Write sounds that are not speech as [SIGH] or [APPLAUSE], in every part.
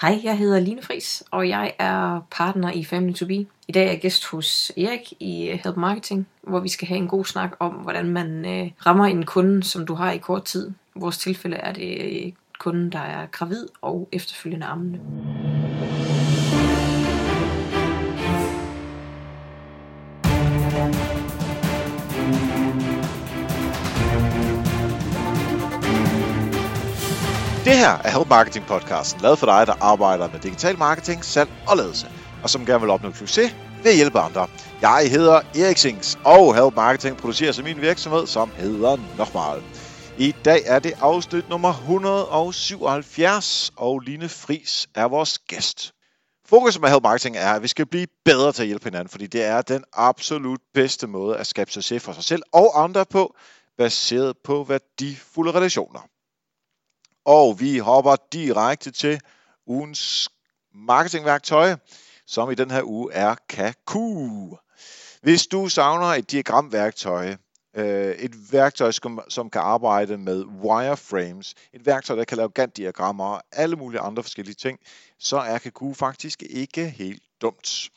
Hej, jeg hedder Line Fris, og jeg er partner i Family to Be. I dag er jeg gæst hos Erik i øh, Help Marketing, hvor vi skal have en god snak om, hvordan man øh, rammer en kunde, som du har i kort tid. I vores tilfælde er det øh, kunden, der er gravid og efterfølgende ammende. Det her er Help Marketing podcasten, lavet for dig, der arbejder med digital marketing, salg og ledelse, og som gerne vil opnå succes ved at hjælpe andre. Jeg hedder Erik Sings, og Help Marketing producerer som min virksomhed, som hedder Nochmal. I dag er det afsnit nummer 177, og Line Fris er vores gæst. Fokus med Help Marketing er, at vi skal blive bedre til at hjælpe hinanden, fordi det er den absolut bedste måde at skabe succes for sig selv og andre på, baseret på værdifulde relationer. Og vi hopper direkte til ugens marketingværktøj, som i den her uge er Kaku. Hvis du savner et diagramværktøj, øh, et værktøj, som kan arbejde med wireframes, et værktøj, der kan lave Gantt-diagrammer og alle mulige andre forskellige ting, så er Kaku faktisk ikke helt dumt.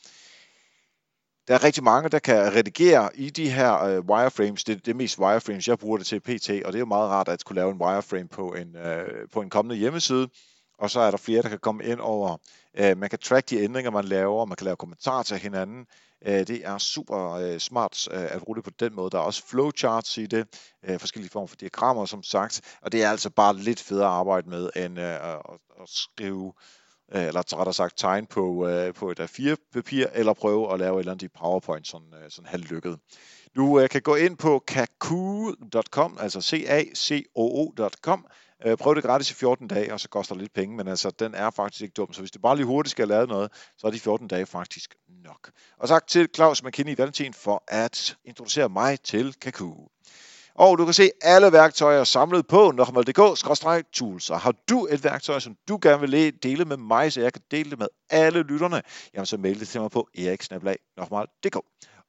Der er rigtig mange, der kan redigere i de her øh, wireframes. Det er det mest wireframes, jeg bruger det til PT, og det er jo meget rart at kunne lave en wireframe på en, øh, på en kommende hjemmeside. Og så er der flere, der kan komme ind over. Øh, man kan track de ændringer, man laver, man kan lave kommentarer til hinanden. Øh, det er super øh, smart øh, at bruge det på den måde. Der er også flowcharts i det, øh, forskellige former for diagrammer, som sagt. Og det er altså bare lidt federe at arbejde med, end øh, at, at skrive Øh, eller rettere sagt tegne på, øh, på et A4-papir, eller prøve at lave et eller andet i PowerPoint, sådan, øh, sådan halvlykket. Du øh, kan gå ind på kaku.com, altså c-a-c-o-o.com, øh, prøv det gratis i 14 dage, og så koster det lidt penge, men altså, den er faktisk ikke dum. Så hvis du bare lige hurtigt skal lave noget, så er de 14 dage faktisk nok. Og tak til Claus McKinney Valentin for at introducere mig til Kaku. Og du kan se alle værktøjer samlet på nokmal.dk-tools. Og har du et værktøj, som du gerne vil dele med mig, så jeg kan dele det med alle lytterne, jamen så mail det til mig på eriksnabelag.dk.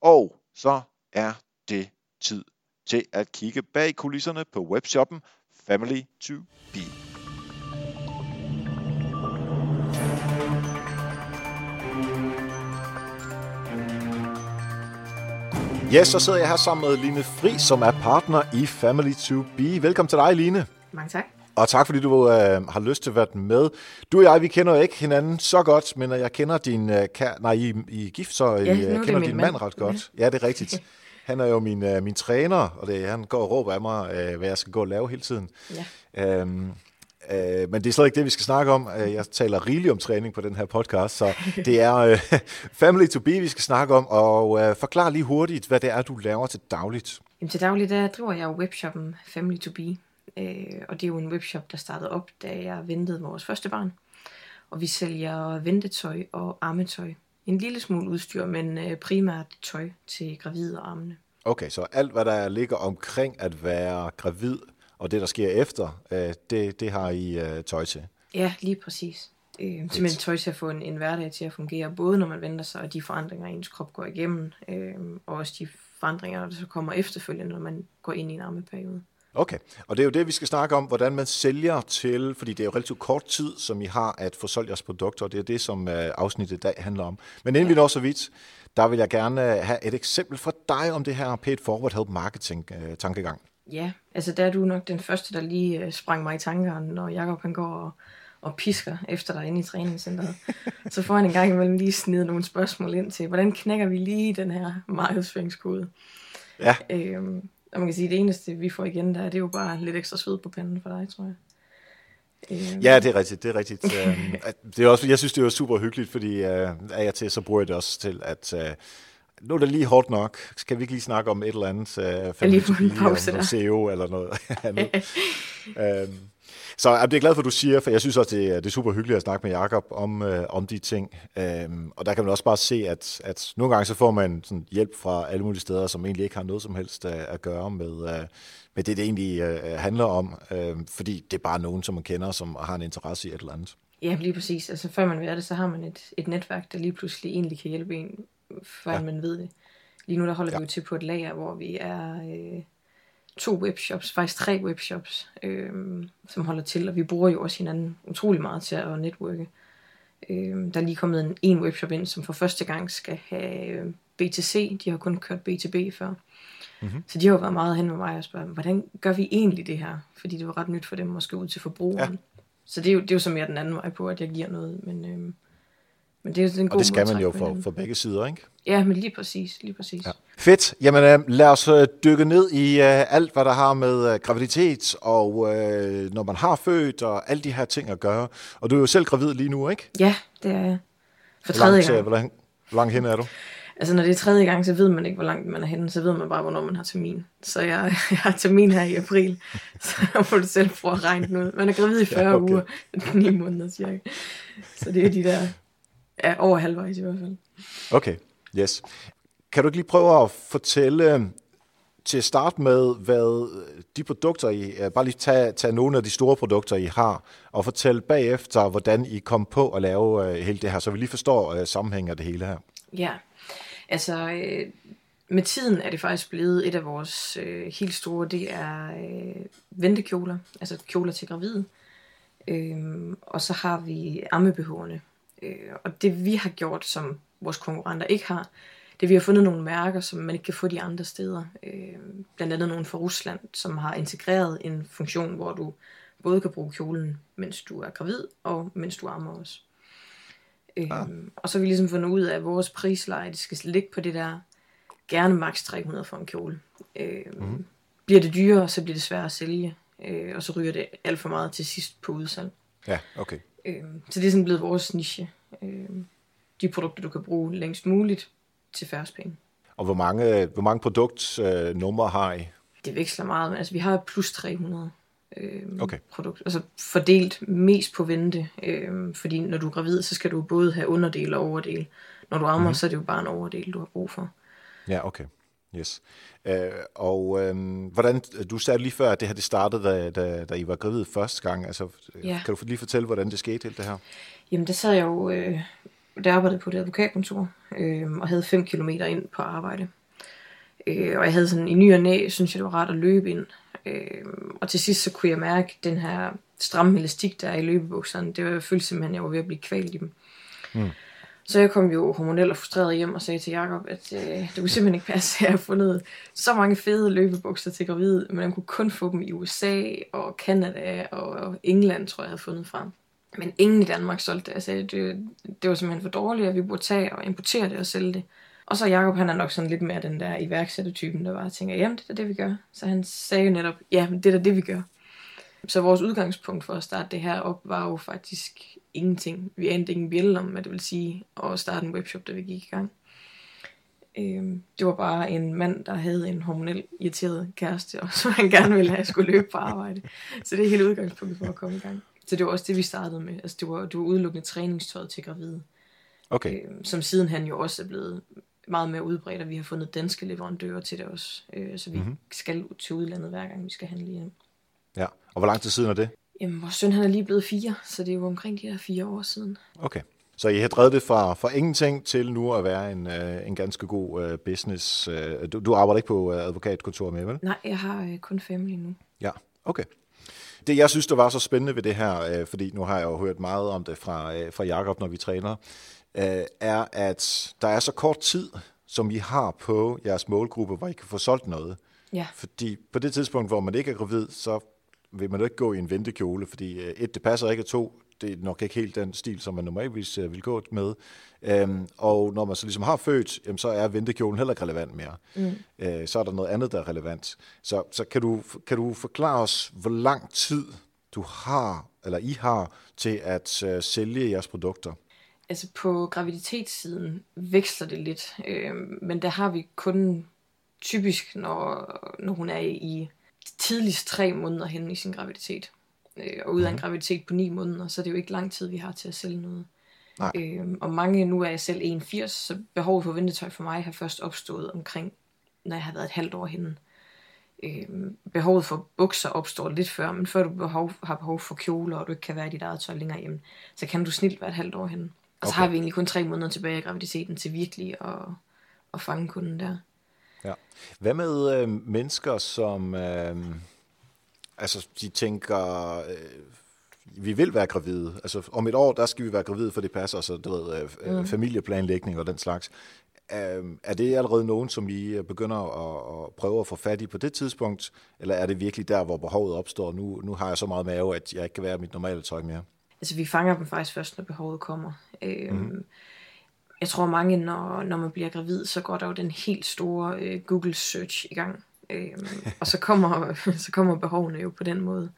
Og så er det tid til at kigge bag kulisserne på webshoppen Family to Be. Ja, så sidder jeg her sammen med Line Fri, som er partner i Family to Be. Velkommen til dig, Line. Mange tak. Og tak, fordi du øh, har lyst til at være med. Du og jeg, vi kender jo ikke hinanden så godt, men jeg kender din... Øh, kær... Nej, I, I er gift, så ja, jeg kender din mand. mand ret godt. Ja, ja det er rigtigt. [LAUGHS] Han er jo min, øh, min træner, og det, han går og råber af mig, øh, hvad jeg skal gå og lave hele tiden. Ja. Øhm, Øh, men det er slet ikke det, vi skal snakke om. Øh, jeg taler rigeligt om træning på den her podcast, så [LAUGHS] det er øh, Family to Be, vi skal snakke om. Og øh, forklar lige hurtigt, hvad det er, du laver til dagligt. Jamen, til dagligt der driver jeg jo webshoppen Family to Be. Øh, og det er jo en webshop, der startede op, da jeg ventede vores første barn. Og vi sælger ventetøj og armetøj. En lille smule udstyr, men øh, primært tøj til gravide og armene. Okay, så alt, hvad der ligger omkring at være gravid, og det, der sker efter, øh, det, det har I øh, tøj til. Ja, lige præcis. Øh, simpelthen tøj til at få en, en hverdag til at fungere, både når man venter sig, og de forandringer, ens krop går igennem, øh, og også de forandringer, der så kommer efterfølgende, når man går ind i en armeperiode. Okay, og det er jo det, vi skal snakke om, hvordan man sælger til, fordi det er jo relativt kort tid, som I har at få solgt jeres produkter, og det er det, som øh, afsnittet i dag handler om. Men inden ja. vi når så vidt, der vil jeg gerne have et eksempel fra dig om det her paid forward help marketing øh, tankegang. Ja, altså der er du nok den første, der lige øh, sprang mig i tankerne, når Jacob han går og, og pisker efter dig inde i træningscenteret. så får han en gang imellem lige snedet nogle spørgsmål ind til, hvordan knækker vi lige den her markedsføringskode? Ja. Øhm, og man kan sige, at det eneste, vi får igen der, det er jo bare lidt ekstra sved på panden for dig, tror jeg. Øhm. Ja, det er rigtigt. Det er rigtigt. [LAUGHS] Øhm, det er også, jeg synes, det var super hyggeligt, fordi uh, af og til, så bruger jeg det også til at... Uh, nu er det lige hårdt nok. Skal vi ikke lige snakke om et eller andet? Uh, lige på en pause der. CEO eller noget [LAUGHS] andet. um, så jeg er glad for, at du siger, for jeg synes også, det er, det er super hyggeligt at snakke med Jakob om, uh, om de ting. Um, og der kan man også bare se, at, at nogle gange så får man sådan hjælp fra alle mulige steder, som egentlig ikke har noget som helst uh, at gøre med, uh, med det, det egentlig uh, handler om. Uh, fordi det er bare nogen, som man kender, som har en interesse i et eller andet. Ja, lige præcis. Altså før man ved det, så har man et, et netværk, der lige pludselig egentlig kan hjælpe en før ja. man ved det. Lige nu der holder ja. vi jo til på et lager, hvor vi er øh, to webshops, faktisk tre webshops, øh, som holder til, og vi bruger jo også hinanden utrolig meget til at netværke. Øh, der er lige kommet en, en webshop ind, som for første gang skal have øh, BTC. De har kun kørt BTB før. Mm-hmm. Så de har jo været meget hen med mig og spørge, hvordan gør vi egentlig det her? Fordi det var ret nyt for dem måske ud til forbrugeren. Ja. Så det er, jo, det er jo så mere den anden vej på, at jeg giver noget. Men, øhm, men det er en god Og det skal man jo for, for begge sider, ikke? Ja, men lige præcis. Lige præcis. Ja. Fedt. Jamen øh, lad os øh, dykke ned i øh, alt, hvad der har med øh, graviditet og øh, når man har født og alle de her ting at gøre. Og du er jo selv gravid lige nu, ikke? Ja, det er jeg. For tredje gang. Hvor langt, hvor langt hen er du? Altså når det er tredje gang, så ved man ikke, hvor langt man er henne. Så ved man bare, hvornår man har termin. Så jeg, [LAUGHS] jeg har termin her i april. [LAUGHS] Så må du selv prøve at regne den ud. Man er gravid i 40 ja, okay. uger. [LAUGHS] 9 måneder cirka. Så det er de der ja, over halvvejs i hvert fald. Okay, yes. Kan du ikke lige prøve at fortælle til at starte med, hvad de produkter, I, bare lige tage, tage nogle af de store produkter, I har, og fortælle bagefter, hvordan I kom på at lave uh, hele det her, så vi lige forstår uh, sammenhængen af det hele her. Ja, Altså, øh, med tiden er det faktisk blevet et af vores øh, helt store, det er øh, ventekjoler, altså kjoler til gravide. Øh, og så har vi ammebehårene. Øh, og det vi har gjort, som vores konkurrenter ikke har, det vi har fundet nogle mærker, som man ikke kan få de andre steder. Øh, blandt andet nogle fra Rusland, som har integreret en funktion, hvor du både kan bruge kjolen, mens du er gravid, og mens du ammer også. Øhm, Og så har vi ligesom fundet ud af, at vores prisleje, det skal ligge på det der, gerne maks 300 for en kjole. Øhm, mm. Bliver det dyrere, så bliver det sværere at sælge, øh, og så ryger det alt for meget til sidst på udsalg. Ja, okay. Øhm, så det er sådan blevet vores niche. Øhm, de produkter, du kan bruge længst muligt til færre penge. Og hvor mange, hvor mange produktnumre øh, har I? Det veksler meget, men altså vi har plus 300 øh, okay. produkt. Altså fordelt mest på vente, øh, fordi når du er gravid, så skal du både have underdel og overdel. Når du ammer, mm-hmm. så er det jo bare en overdel, du har brug for. Ja, okay. Yes. Øh, og øh, hvordan, du sagde lige før, at det her det startede, da, da, da I var gravid første gang. Altså, ja. Kan du lige fortælle, hvordan det skete helt det her? Jamen, det sad jeg jo, øh, der arbejdede på det advokatkontor, øh, og havde 5 km ind på arbejde. Øh, og jeg havde sådan i ny og næ, synes jeg, det var rart at løbe ind. Øh, og til sidst så kunne jeg mærke den her stramme elastik, der er i løbebukserne. Det var, jeg følte simpelthen, at jeg var ved at blive kvalt i dem. Mm. Så jeg kom jo hormonelt og frustreret hjem og sagde til Jakob, at øh, det kunne simpelthen ikke passe, at jeg har fundet så mange fede løbebukser til gravid, men jeg kunne kun få dem i USA og Canada og England, tror jeg, jeg havde fundet frem. Men ingen i Danmark solgte det. Jeg sagde, det, det var simpelthen for dårligt, at vi burde tage og importere det og sælge det. Og så Jacob, han er nok sådan lidt mere den der iværksættertypen, der bare tænker, jamen det er det, vi gør. Så han sagde jo netop, ja, men det er det, vi gør. Så vores udgangspunkt for at starte det her op, var jo faktisk ingenting. Vi anede ingen bjælle om, hvad det vil sige at starte en webshop, da vi gik i gang. Øhm, det var bare en mand, der havde en hormonel irriteret kæreste, og [LAUGHS] så han gerne ville have, at jeg skulle løbe på arbejde. Så det er helt udgangspunktet for at komme i gang. Så det var også det, vi startede med. Altså, det var, det var udelukkende træningstøjet til gravide. Okay. Øhm, som sidenhen jo også er blevet meget mere udbredt, og vi har fundet danske leverandører til det også. Øh, så vi mm-hmm. skal til udlandet hver gang, vi skal handle hjem. Ja, og hvor lang tid siden er det? Jamen, vores søn han er lige blevet fire, så det er jo omkring de her fire år siden. Okay. Så I har drevet det fra, fra ingenting til nu at være en, uh, en ganske god uh, business. Uh, du, du arbejder ikke på advokatkontor med, vel? Nej, jeg har kun family nu. Ja, okay. Det, jeg synes, der var så spændende ved det her, fordi nu har jeg jo hørt meget om det fra, fra Jakob, når vi træner, øh, er, at der er så kort tid, som I har på jeres målgruppe, hvor I kan få solgt noget. Ja. Fordi på det tidspunkt, hvor man ikke er gravid, så vil man jo ikke gå i en ventekjole, fordi øh, et, det passer ikke, og to, det er nok ikke helt den stil, som man normalvis øh, vil gå med. Øhm, og når man så ligesom har født, jamen, så er ventekjolen heller ikke relevant mere. Mm. Øh, så er der noget andet, der er relevant. Så, så kan, du, kan du forklare os, hvor lang tid du har, eller I har, til at uh, sælge jeres produkter? altså på graviditetssiden veksler det lidt, øh, men der har vi kun typisk, når, når hun er i tidligst tre måneder hen i sin graviditet. Øh, og ud af en mhm. graviditet på ni måneder, så er det jo ikke lang tid, vi har til at sælge noget. Nej. Øh, og mange, nu er jeg selv 81, så behovet for ventetøj for mig har først opstået omkring, når jeg har været et halvt år henne. Øh, behovet for bukser opstår lidt før, men før du behov, har behov for kjoler, og du ikke kan være i dit eget tøj længere hjemme, så kan du snilt være et halvt år henne. Og så har vi egentlig kun tre måneder tilbage i graviditeten til virkelig at, at fange kunden der. Ja. Hvad med øh, mennesker, som øh, altså de tænker, øh, vi vil være gravide. Altså om et år, der skal vi være gravide, for det passer, så du ved, øh, mm. familieplanlægning og den slags. Øh, er det allerede nogen, som I begynder at, at prøve at få fat i på det tidspunkt, eller er det virkelig der, hvor behovet opstår? Nu, nu har jeg så meget mave, at jeg ikke kan være mit normale tøj mere. Altså, vi fanger dem faktisk først, når behovet kommer. Øh, mm. Jeg tror mange, når, når man bliver gravid, så går der jo den helt store øh, Google search i gang. Øh, [LAUGHS] og så kommer, [LAUGHS] så kommer behovene jo på den måde.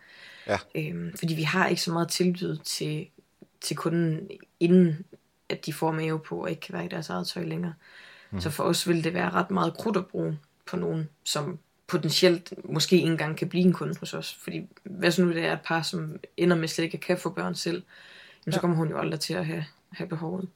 Ja. Øh, fordi vi har ikke så meget tilbud til, til kunden, inden at de får mave på og ikke kan være i deres eget tøj længere. Mm. Så for os vil det være ret meget krudt at bruge på nogen, som potentielt måske ikke engang kan blive en kunde hos os. Fordi hvad så nu det er et par, som ender med slet ikke kan få børn selv, jamen, ja. så kommer hun jo aldrig til at have, have behovet.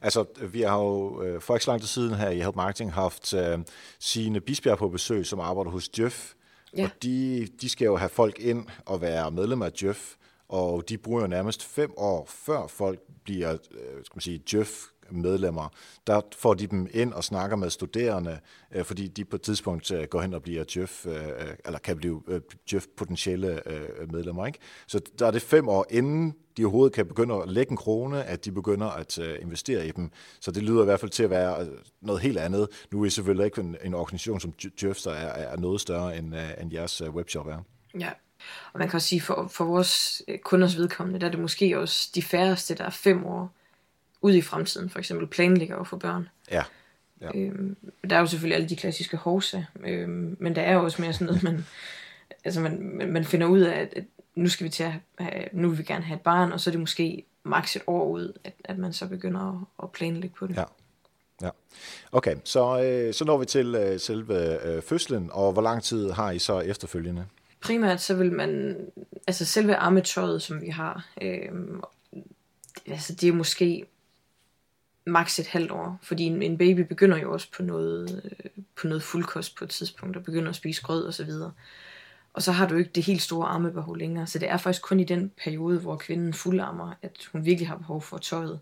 Altså, vi har jo øh, for ikke så lang tid siden her i Help Marketing haft øh, sine Bisbjerg på besøg, som arbejder hos Jeff. Ja. Og de, de skal jo have folk ind og være medlem af Jeff, og de bruger jo nærmest fem år, før folk bliver øh, skal man sige, Jeff medlemmer, der får de dem ind og snakker med studerende, øh, fordi de på et tidspunkt øh, går hen og bliver Jeff, øh, øh eller kan blive øh, Jeff potentielle øh, medlemmer. Ikke? Så der er det fem år inden de overhovedet kan begynde at lægge en krone, at de begynder at investere i dem. Så det lyder i hvert fald til at være noget helt andet. Nu er I selvfølgelig ikke en, en organisation som Jeff, der er, er noget større end, end jeres webshop er. Ja, og man kan også sige, for, for vores kunders vedkommende, der er det måske også de færreste, der er fem år ud i fremtiden, for eksempel planlægger og få børn. Ja. ja. Øhm, der er jo selvfølgelig alle de klassiske hovsa, øhm, men der er jo også mere sådan noget, man, [LAUGHS] altså man, man finder ud af, at, at nu skal vi til at have, nu vil vi gerne have et barn, og så er det måske maks et år ud, at, at man så begynder at, at planlægge på det. Ja. Ja. Okay, så, øh, så når vi til øh, selve øh, fødslen, og hvor lang tid har I så efterfølgende? Primært så vil man, altså selve armetøjet, som vi har, øh, altså det er måske maks et halvt år, fordi en, en baby begynder jo også på noget, øh, på noget fuldkost på et tidspunkt, og begynder at spise grød og så videre. Og så har du ikke det helt store armebehov længere, så det er faktisk kun i den periode, hvor kvinden fuldarmer, at hun virkelig har behov for tøjet.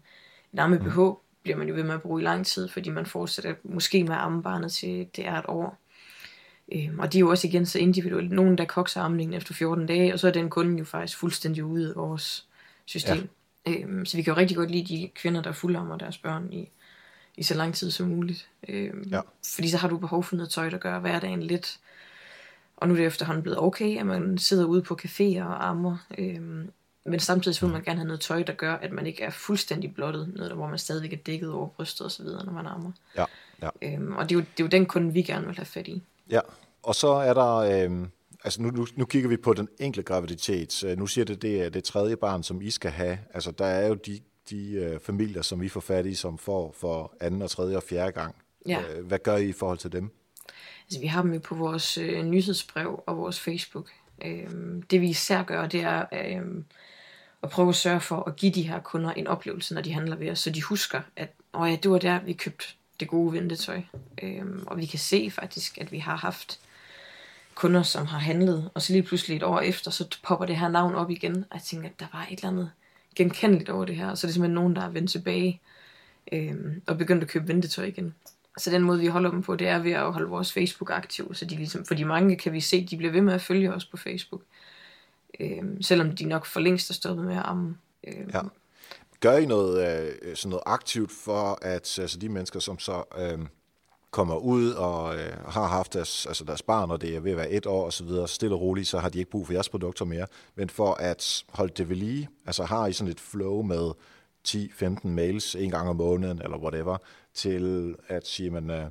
En armebehov mm. bliver man jo ved med at bruge i lang tid, fordi man fortsætter måske med at amme barnet til det er et år. Øhm, og de er jo også igen så individuelle. Nogen der kokser amningen efter 14 dage, og så er den kunde jo faktisk fuldstændig ude af vores system. Ja. Øhm, så vi kan jo rigtig godt lide de kvinder, der fuldammer deres børn i, i så lang tid som muligt. Øhm, ja. Fordi så har du behov for noget tøj, der gør hverdagen lidt. Og nu er det efterhånden blevet okay, at man sidder ude på caféer og ammer. Øhm, men samtidig vil man gerne have noget tøj, der gør, at man ikke er fuldstændig blottet. Noget, der, hvor man stadigvæk er dækket over brystet og så videre, når man ammer. Ja, ja. Øhm, og det er, jo, det er jo den kunde, vi gerne vil have fat i. Ja, og så er der... Øh altså nu, nu, nu kigger vi på den enkelte graviditet. Nu siger det, det er det tredje barn, som I skal have. Altså der er jo de, de uh, familier, som vi får fat i, som får for anden og tredje og fjerde gang. Ja. Uh, hvad gør I i forhold til dem? Altså vi har dem jo på vores uh, nyhedsbrev og vores Facebook. Uh, det vi især gør, det er uh, at prøve at sørge for at give de her kunder en oplevelse, når de handler ved os, så de husker, at oh ja, det var der, vi købte det gode ventetøj. Uh, og vi kan se faktisk, at vi har haft kunder, som har handlet, og så lige pludselig et år efter, så popper det her navn op igen, og jeg tænker, at der var et eller andet genkendeligt over det her, og så er det simpelthen nogen, der er vendt tilbage, øh, og begyndt at købe ventetøj igen. Så den måde, vi holder dem på, det er ved at holde vores Facebook aktiv, så de ligesom, for de mange kan vi se, de bliver ved med at følge os på Facebook, øh, selvom de nok for længst er stoppet med at amme. Øh, ja. Gør I noget, øh, sådan noget aktivt for, at altså de mennesker, som så øh, kommer ud og øh, har haft deres, altså deres barn, og det er ved at være et år og så videre, stille og roligt, så har de ikke brug for jeres produkter mere. Men for at holde det ved lige, altså har I sådan et flow med 10-15 mails en gang om måneden, eller whatever, til at sige, man, øh,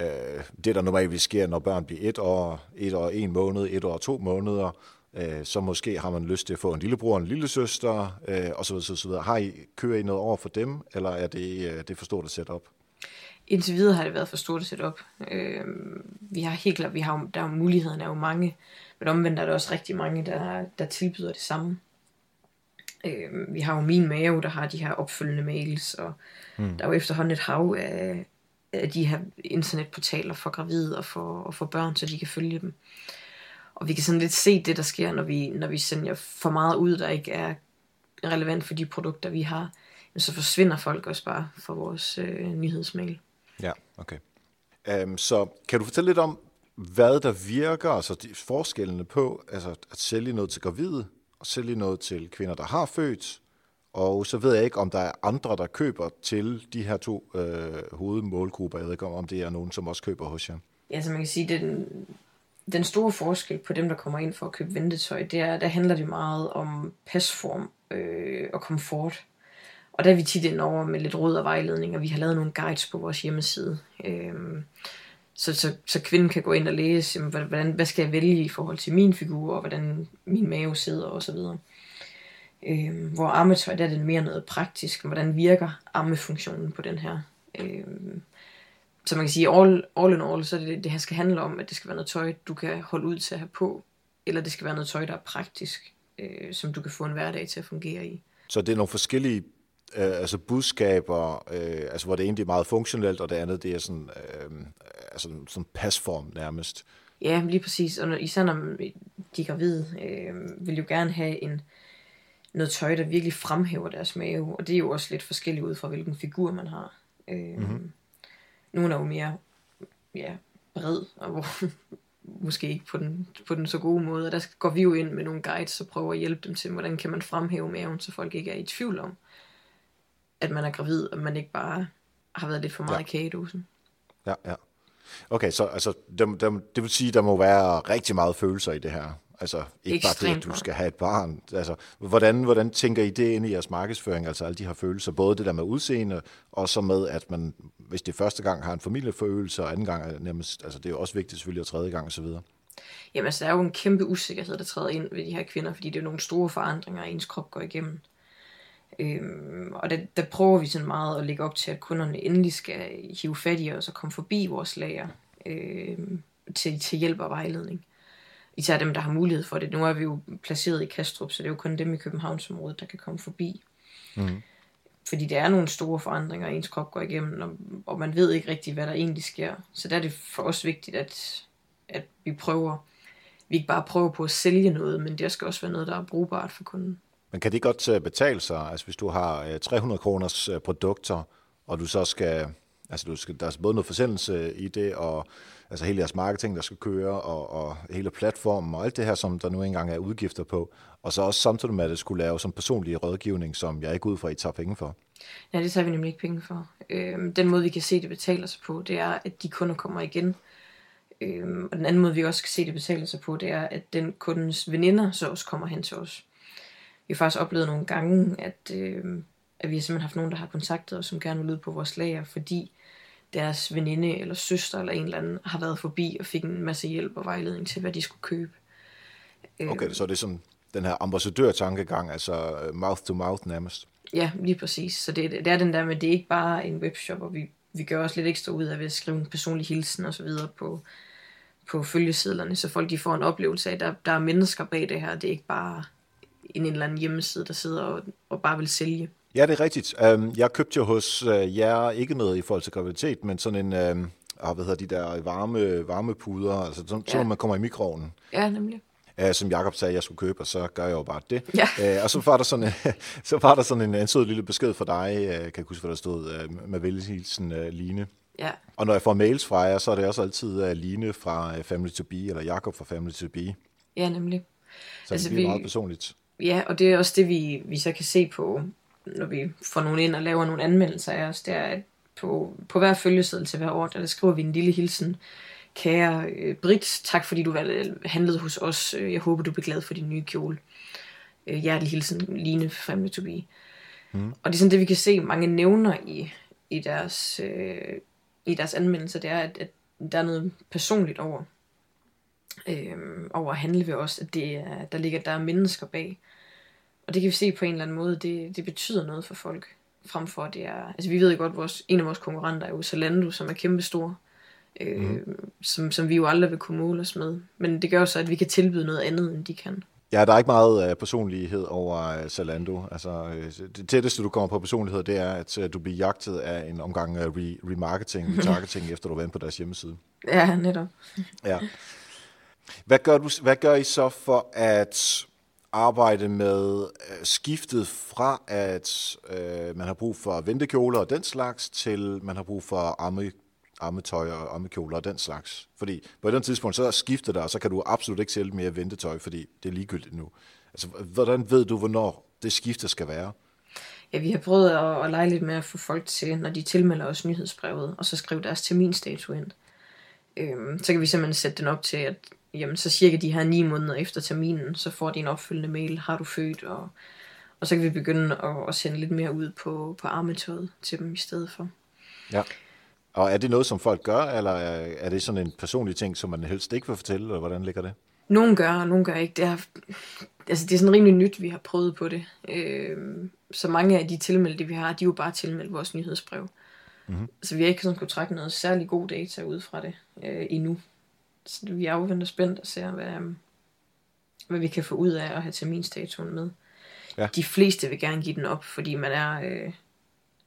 øh, det der normalt sker, når børn bliver et år, et år, en måned, et år, to måneder, øh, så måske har man lyst til at få en lillebror og en lille søster, øh, og så videre, så videre. Har I, kører I noget over for dem, eller er det, øh, det for stort at sætte op? Indtil videre har det været for stort at sætte op. Øh, vi har helt klart, vi har, der er jo mulighederne er jo mange, men omvendt er der også rigtig mange, der, der tilbyder det samme. Øh, vi har jo min mave, der har de her opfølgende mails, og mm. der er jo efterhånden et hav af, af de her internetportaler for gravide og for, og for børn, så de kan følge dem. Og vi kan sådan lidt se det, der sker, når vi, når vi sender for meget ud, der ikke er relevant for de produkter, vi har. Så forsvinder folk også bare fra vores øh, nyhedsmail. Okay. Um, så kan du fortælle lidt om, hvad der virker, altså de forskellene på altså at sælge noget til gravide, og sælge noget til kvinder, der har født, og så ved jeg ikke, om der er andre, der køber til de her to øh, hovedmålgrupper. Jeg ved ikke, om det er nogen, som også køber hos jer. Ja, så man kan sige, den, den store forskel på dem, der kommer ind for at købe ventetøj, det er, der handler det meget om pasform øh, og komfort. Og der er vi tit ind over med lidt råd og vejledning, og vi har lavet nogle guides på vores hjemmeside. Øhm, så, så, så kvinden kan gå ind og læse, jamen, hvordan, hvad skal jeg vælge i forhold til min figur, og hvordan min mave sidder osv. Øhm, hvor ammetøj, der er det mere noget praktisk. Hvordan virker ammefunktionen på den her? Øhm, så man kan sige, all, all in all, så er det, det her skal handle om, at det skal være noget tøj, du kan holde ud til at have på, eller det skal være noget tøj, der er praktisk, øh, som du kan få en hverdag til at fungere i. Så det er nogle forskellige øh, altså budskaber, øh, altså hvor det ene er meget funktionelt, og det andet det er sådan, øh, altså sådan pasform nærmest. Ja, lige præcis. Og når, især når de er gravide, øh, vil jo gerne have en, noget tøj, der virkelig fremhæver deres mave. Og det er jo også lidt forskelligt ud fra, hvilken figur man har. Øh, mm-hmm. Nogle er jo mere ja, bred, og hvor, [LAUGHS] måske ikke på den, på den så gode måde. Og der går vi jo ind med nogle guides og prøver at hjælpe dem til, hvordan kan man fremhæve maven, så folk ikke er i tvivl om, at man er gravid, og man ikke bare har været lidt for meget ja. i kagedosen. Ja, ja. Okay, så altså, der, der, det vil sige, at der må være rigtig meget følelser i det her. Altså ikke Ekstremt bare det, at du skal have et barn. Altså, hvordan, hvordan tænker I det ind i jeres markedsføring, altså alle de her følelser, både det der med udseende, og så med, at man, hvis det første gang har en familiefølelse, og anden gang er nærmest, altså det er jo også vigtigt selvfølgelig, og tredje gang osv. Jamen altså, der er jo en kæmpe usikkerhed, der træder ind ved de her kvinder, fordi det er nogle store forandringer, ens krop går igennem. Øhm, og der, der prøver vi sådan meget at lægge op til, at kunderne endelig skal hive fat i os og komme forbi vores lager øhm, til, til hjælp og vejledning. Især dem, der har mulighed for det. Nu er vi jo placeret i Kastrup, så det er jo kun dem i Københavnsområdet, der kan komme forbi. Mm. Fordi det er nogle store forandringer, ens krop går igennem, og, og man ved ikke rigtig, hvad der egentlig sker. Så der er det for os vigtigt, at, at vi prøver, vi ikke bare prøver på at sælge noget, men det skal også være noget, der er brugbart for kunden. Men kan det godt øh, betale sig, altså hvis du har øh, 300 kroners øh, produkter, og du så skal, altså du skal, der er både noget forsendelse i det, og altså hele jeres marketing, der skal køre, og, og hele platformen, og alt det her, som der nu engang er udgifter på, og så også samtidig med, at det skulle lave som personlig rådgivning, som jeg ikke ud fra, at I tager penge for. Ja, det tager vi nemlig ikke penge for. Øhm, den måde, vi kan se, det betaler sig på, det er, at de kunder kommer igen. Øhm, og den anden måde, vi også kan se, det betaler sig på, det er, at den kundens veninder så også kommer hen til os vi har faktisk oplevet nogle gange, at, øh, at vi har simpelthen haft nogen, der har kontaktet os, som gerne vil ud på vores lager, fordi deres veninde eller søster eller en eller anden har været forbi og fik en masse hjælp og vejledning til, hvad de skulle købe. Okay, øh, så det er sådan den her ambassadør-tankegang, altså øh, mouth to mouth nærmest. Ja, lige præcis. Så det, det er den der med, det er ikke bare en webshop, og vi, vi gør også lidt ekstra ud af ved at skrive en personlig hilsen og så videre på, på følgesedlerne, så folk de får en oplevelse af, at der, der er mennesker bag det her. Det er ikke bare en eller anden hjemmeside, der sidder og, og bare vil sælge. Ja, det er rigtigt. Um, jeg købte jo hos uh, jer ikke noget i forhold til graviditet, men sådan en, um, uh, hvad hedder de der varme, varmepuder, altså sådan, ja. så når man kommer i mikroovnen. Ja, nemlig. Uh, som Jakob sagde, jeg skulle købe, og så gør jeg jo bare det. Ja. Uh, [LAUGHS] og så var der sådan, uh, [LAUGHS] så var der sådan en, en sød lille besked for dig, uh, kan jeg huske, hvad der stod, uh, med velhilsen uh, Line. Ja. Og når jeg får mails fra jer, så er det også altid uh, Line fra Family to Be, eller Jakob fra Family to Be. Ja, nemlig. Så altså, det er vi, meget personligt. Ja, og det er også det, vi, vi så kan se på, når vi får nogen ind og laver nogle anmeldelser af os, det er, at på, på hver følgeseddel til hver år, der skriver vi en lille hilsen. Kære øh, Britt, tak fordi du handlede hos os. Øh, jeg håber, du bliver glad for din nye kjole. Øh, hjertelig hilsen, Line Family to be. Mm. Og det er sådan det, vi kan se, mange nævner i, i, deres, øh, i deres anmeldelser, det er, at, at der er noget personligt over, øh, over at handle ved os, at det er, der ligger der er mennesker bag. Og det kan vi se på en eller anden måde, det, det betyder noget for folk, frem for det er, altså vi ved godt, vores, en af vores konkurrenter er jo Zalando, som er kæmpestor, øh, mm. som, som vi jo aldrig vil kunne måle os med. Men det gør så, at vi kan tilbyde noget andet, end de kan. Ja, der er ikke meget uh, personlighed over uh, Zalando. Altså, uh, det tætteste, du kommer på personlighed, det er, at uh, du bliver jagtet af en omgang uh, re- remarketing, [LAUGHS] retargeting, efter du er på deres hjemmeside. Ja, netop. ja. Hvad gør, du, hvad gør I så for at arbejde med øh, skiftet fra, at øh, man har brug for ventekjoler og den slags, til man har brug for arme, armetøj og armekjoler og den slags. Fordi på et tidspunkt, så skifter der, og så kan du absolut ikke sælge mere ventetøj, fordi det er ligegyldigt nu. Altså, hvordan ved du, hvornår det skifte skal være? Ja, vi har prøvet at, at lege lidt med at få folk til, når de tilmelder os nyhedsbrevet, og så skrive deres terminstatus ind. Øhm, så kan vi simpelthen sætte den op til, at jamen, så cirka de her ni måneder efter terminen, så får de en opfølgende mail, har du født, og, og så kan vi begynde at, at sende lidt mere ud på, på armetøjet til dem i stedet for. Ja. Og er det noget, som folk gør, eller er det sådan en personlig ting, som man helst ikke vil fortælle, eller hvordan ligger det? Nogle gør, og nogle gør ikke. Det er, altså, det er sådan rimelig nyt, vi har prøvet på det. Øh, så mange af de tilmeldte, vi har, de er jo bare tilmeldt vores nyhedsbrev. Mm-hmm. Så vi har ikke sådan kunne trække noget særlig god data ud fra det øh, endnu. Så vi afventer spændt og ser, hvad, hvad vi kan få ud af at have terminstatuen med. Ja. De fleste vil gerne give den op, fordi man er... Øh,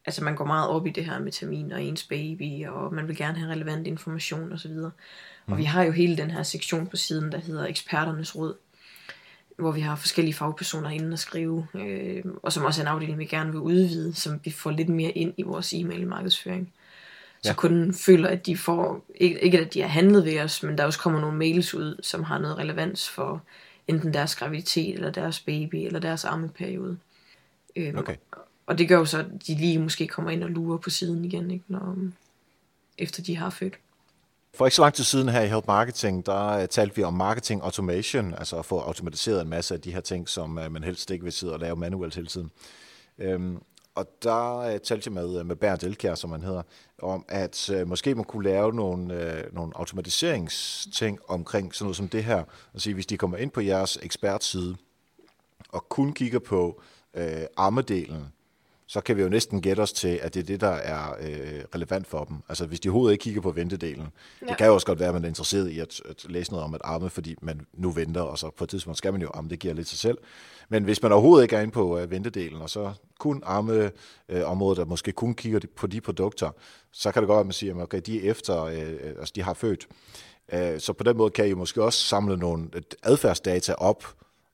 altså man går meget op i det her med termin og ens baby, og man vil gerne have relevant information osv. Og, mm. og vi har jo hele den her sektion på siden, der hedder eksperternes råd, hvor vi har forskellige fagpersoner inde at skrive, øh, og som også er en afdeling, vi gerne vil udvide, som vi får lidt mere ind i vores e-mail markedsføring. Så ja. kunden føler, at de får, ikke, ikke at de har handlet ved os, men der også kommer nogle mails ud, som har noget relevans for enten deres graviditet, eller deres baby, eller deres ammeperiode. Øh, okay. Og det gør jo så, at de lige måske kommer ind og lurer på siden igen, ikke, når, efter de har født. For ikke så lang tid siden her i Help Marketing, der uh, talte vi om marketing automation, altså at få automatiseret en masse af de her ting, som uh, man helst ikke vil sidde og lave manuelt hele tiden. Um, og der øh, talte jeg med, øh, med Bernd Elkjær, som han hedder, om at øh, måske man kunne lave nogle, øh, nogle automatiseringsting omkring sådan noget som det her. Altså hvis de kommer ind på jeres ekspertside og kun kigger på øh, armedelen, så kan vi jo næsten gætte os til, at det er det, der er øh, relevant for dem. Altså hvis de overhovedet ikke kigger på ventedelen. Ja. Det kan jo også godt være, at man er interesseret i at, at læse noget om at arme, fordi man nu venter, og så på et tidspunkt skal man jo arme, det giver lidt sig selv. Men hvis man overhovedet ikke er inde på øh, ventedelen, og så kun arme øh, området, der måske kun kigger på de produkter, så kan det godt være, at man siger, at okay, de er efter, øh, altså de har født. Øh, så på den måde kan I måske også samle nogle adfærdsdata op,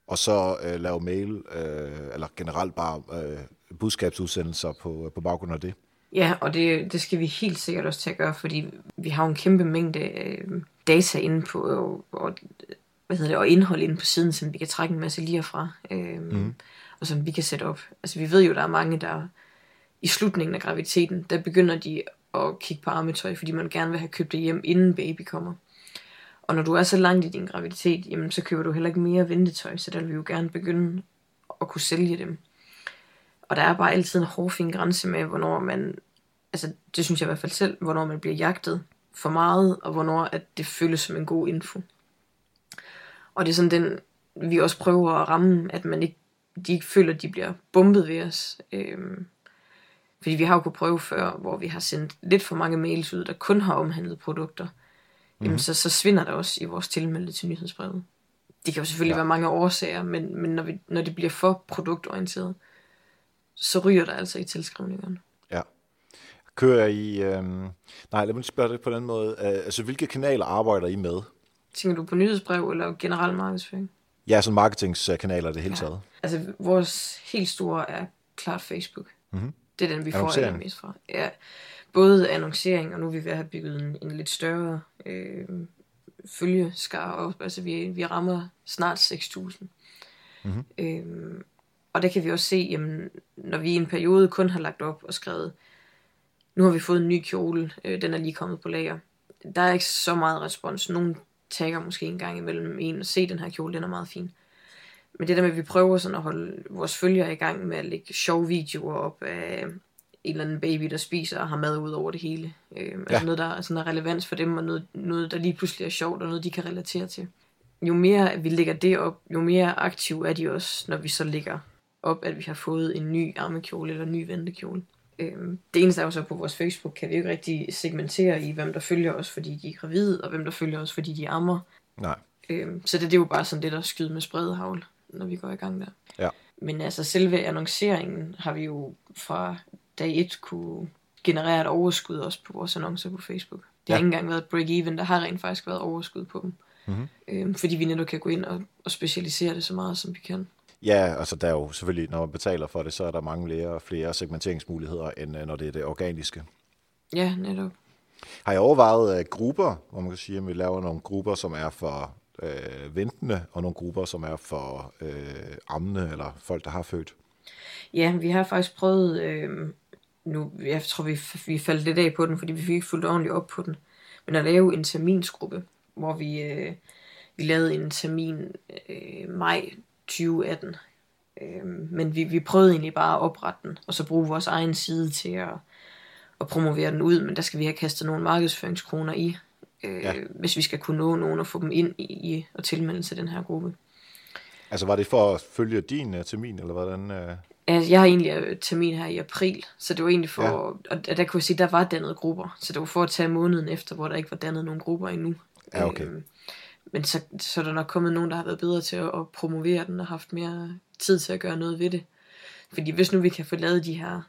og så øh, lave mail, øh, eller generelt bare øh, budskabsudsendelser på, på baggrund af det. Ja, og det, det skal vi helt sikkert også til at gøre, fordi vi har en kæmpe mængde øh, data inde på, og, og, hvad hedder det, og indhold inde på siden, som vi kan trække en masse lige fra, øh, mm. og som vi kan sætte op. Altså vi ved jo, der er mange, der i slutningen af graviditeten, der begynder de at kigge på armetøj, fordi man gerne vil have købt det hjem, inden baby kommer. Og når du er så langt i din graviditet, jamen, så køber du heller ikke mere ventetøj, så der vil vi jo gerne begynde at kunne sælge dem. Og der er bare altid en hårfin grænse med, hvornår man, altså det synes jeg i hvert fald selv, hvornår man bliver jagtet for meget, og hvornår at det føles som en god info. Og det er sådan den, vi også prøver at ramme, at man ikke, de ikke føler, at de bliver bumpet ved os. Øhm, fordi vi har jo kunnet prøve før, hvor vi har sendt lidt for mange mails ud, der kun har omhandlet produkter. Mm. Jamen, mhm. så, så svinder der også i vores tilmeldte til nyhedsbrevet. Det kan jo selvfølgelig ja. være mange årsager, men, men når, vi, når det bliver for produktorienteret, så ryger der altså i tilskrivningerne. Ja. Kører I... Øh... Nej, lad mig spørge det på den måde. Uh, altså, hvilke kanaler arbejder I med? Tænker du på nyhedsbrev eller generel markedsføring? Ja, sådan marketingskanaler det hele ja. taget. Altså, vores helt store er klart Facebook. Mm-hmm. Det er den, vi får mest fra. Ja, både annoncering, og nu er vi ved at have bygget en, en lidt større øh, følgeskar op. Altså, vi, vi rammer snart 6.000. Mm-hmm. Øh, og der kan vi også se, jamen, når vi i en periode kun har lagt op og skrevet, nu har vi fået en ny kjole, øh, den er lige kommet på lager. Der er ikke så meget respons. Nogen tagger måske en gang imellem en og se den her kjole, den er meget fin. Men det der med, at vi prøver sådan at holde vores følgere i gang med at lægge sjove videoer op af en eller anden baby, der spiser og har mad ud over det hele. Øh, altså ja. Altså noget, der er, sådan relevans for dem, og noget, noget, der lige pludselig er sjovt, og noget, de kan relatere til. Jo mere vi lægger det op, jo mere aktiv er de også, når vi så lægger op, at vi har fået en ny armekjole eller en ny ventekjole. Øhm, det eneste er jo så på vores Facebook, kan vi ikke rigtig segmentere i, hvem der følger os, fordi de er gravide, og hvem der følger os, fordi de ammer. Nej. Øhm, så det, det er jo bare sådan det, der skyder med spredhavl, når vi går i gang der. Ja. Men altså selve annonceringen har vi jo fra dag 1 kunne generere et overskud også på vores annoncer på Facebook. Det har ja. ikke engang været break-even, der har rent faktisk været overskud på dem. Mm-hmm. Øhm, fordi vi netop kan gå ind og, og specialisere det så meget, som vi kan. Ja, altså der er jo selvfølgelig, når man betaler for det, så er der mange flere, flere segmenteringsmuligheder, end øh, når det er det organiske. Ja, netop. Har jeg overvejet uh, grupper, hvor man kan sige, at vi laver nogle grupper, som er for øh, ventende, og nogle grupper, som er for øh, ammende, eller folk, der har født. Ja, vi har faktisk prøvet, øh, nu, jeg tror, vi, vi faldt lidt af på den, fordi vi fik ikke fuldt ordentligt op på den, men at lave en terminsgruppe, hvor vi, øh, vi lavede en termin øh, maj 2018, øh, men vi, vi prøvede egentlig bare at oprette den, og så bruge vores egen side til at, at promovere den ud, men der skal vi have kastet nogle markedsføringskroner i, øh, ja. hvis vi skal kunne nå nogen og få dem ind i, i og tilmelde til den her gruppe. Altså var det for at følge din uh, termin, eller hvordan? Uh... Altså, jeg har egentlig øh, termin her i april, så det var egentlig for, ja. og der kunne jeg sige, der var dannet grupper, så det var for at tage måneden efter, hvor der ikke var dannet nogen grupper endnu. Ja, okay. Øhm, men så, så er der nok kommet nogen, der har været bedre til at, at promovere den og haft mere tid til at gøre noget ved det. Fordi hvis nu vi kan få lavet de her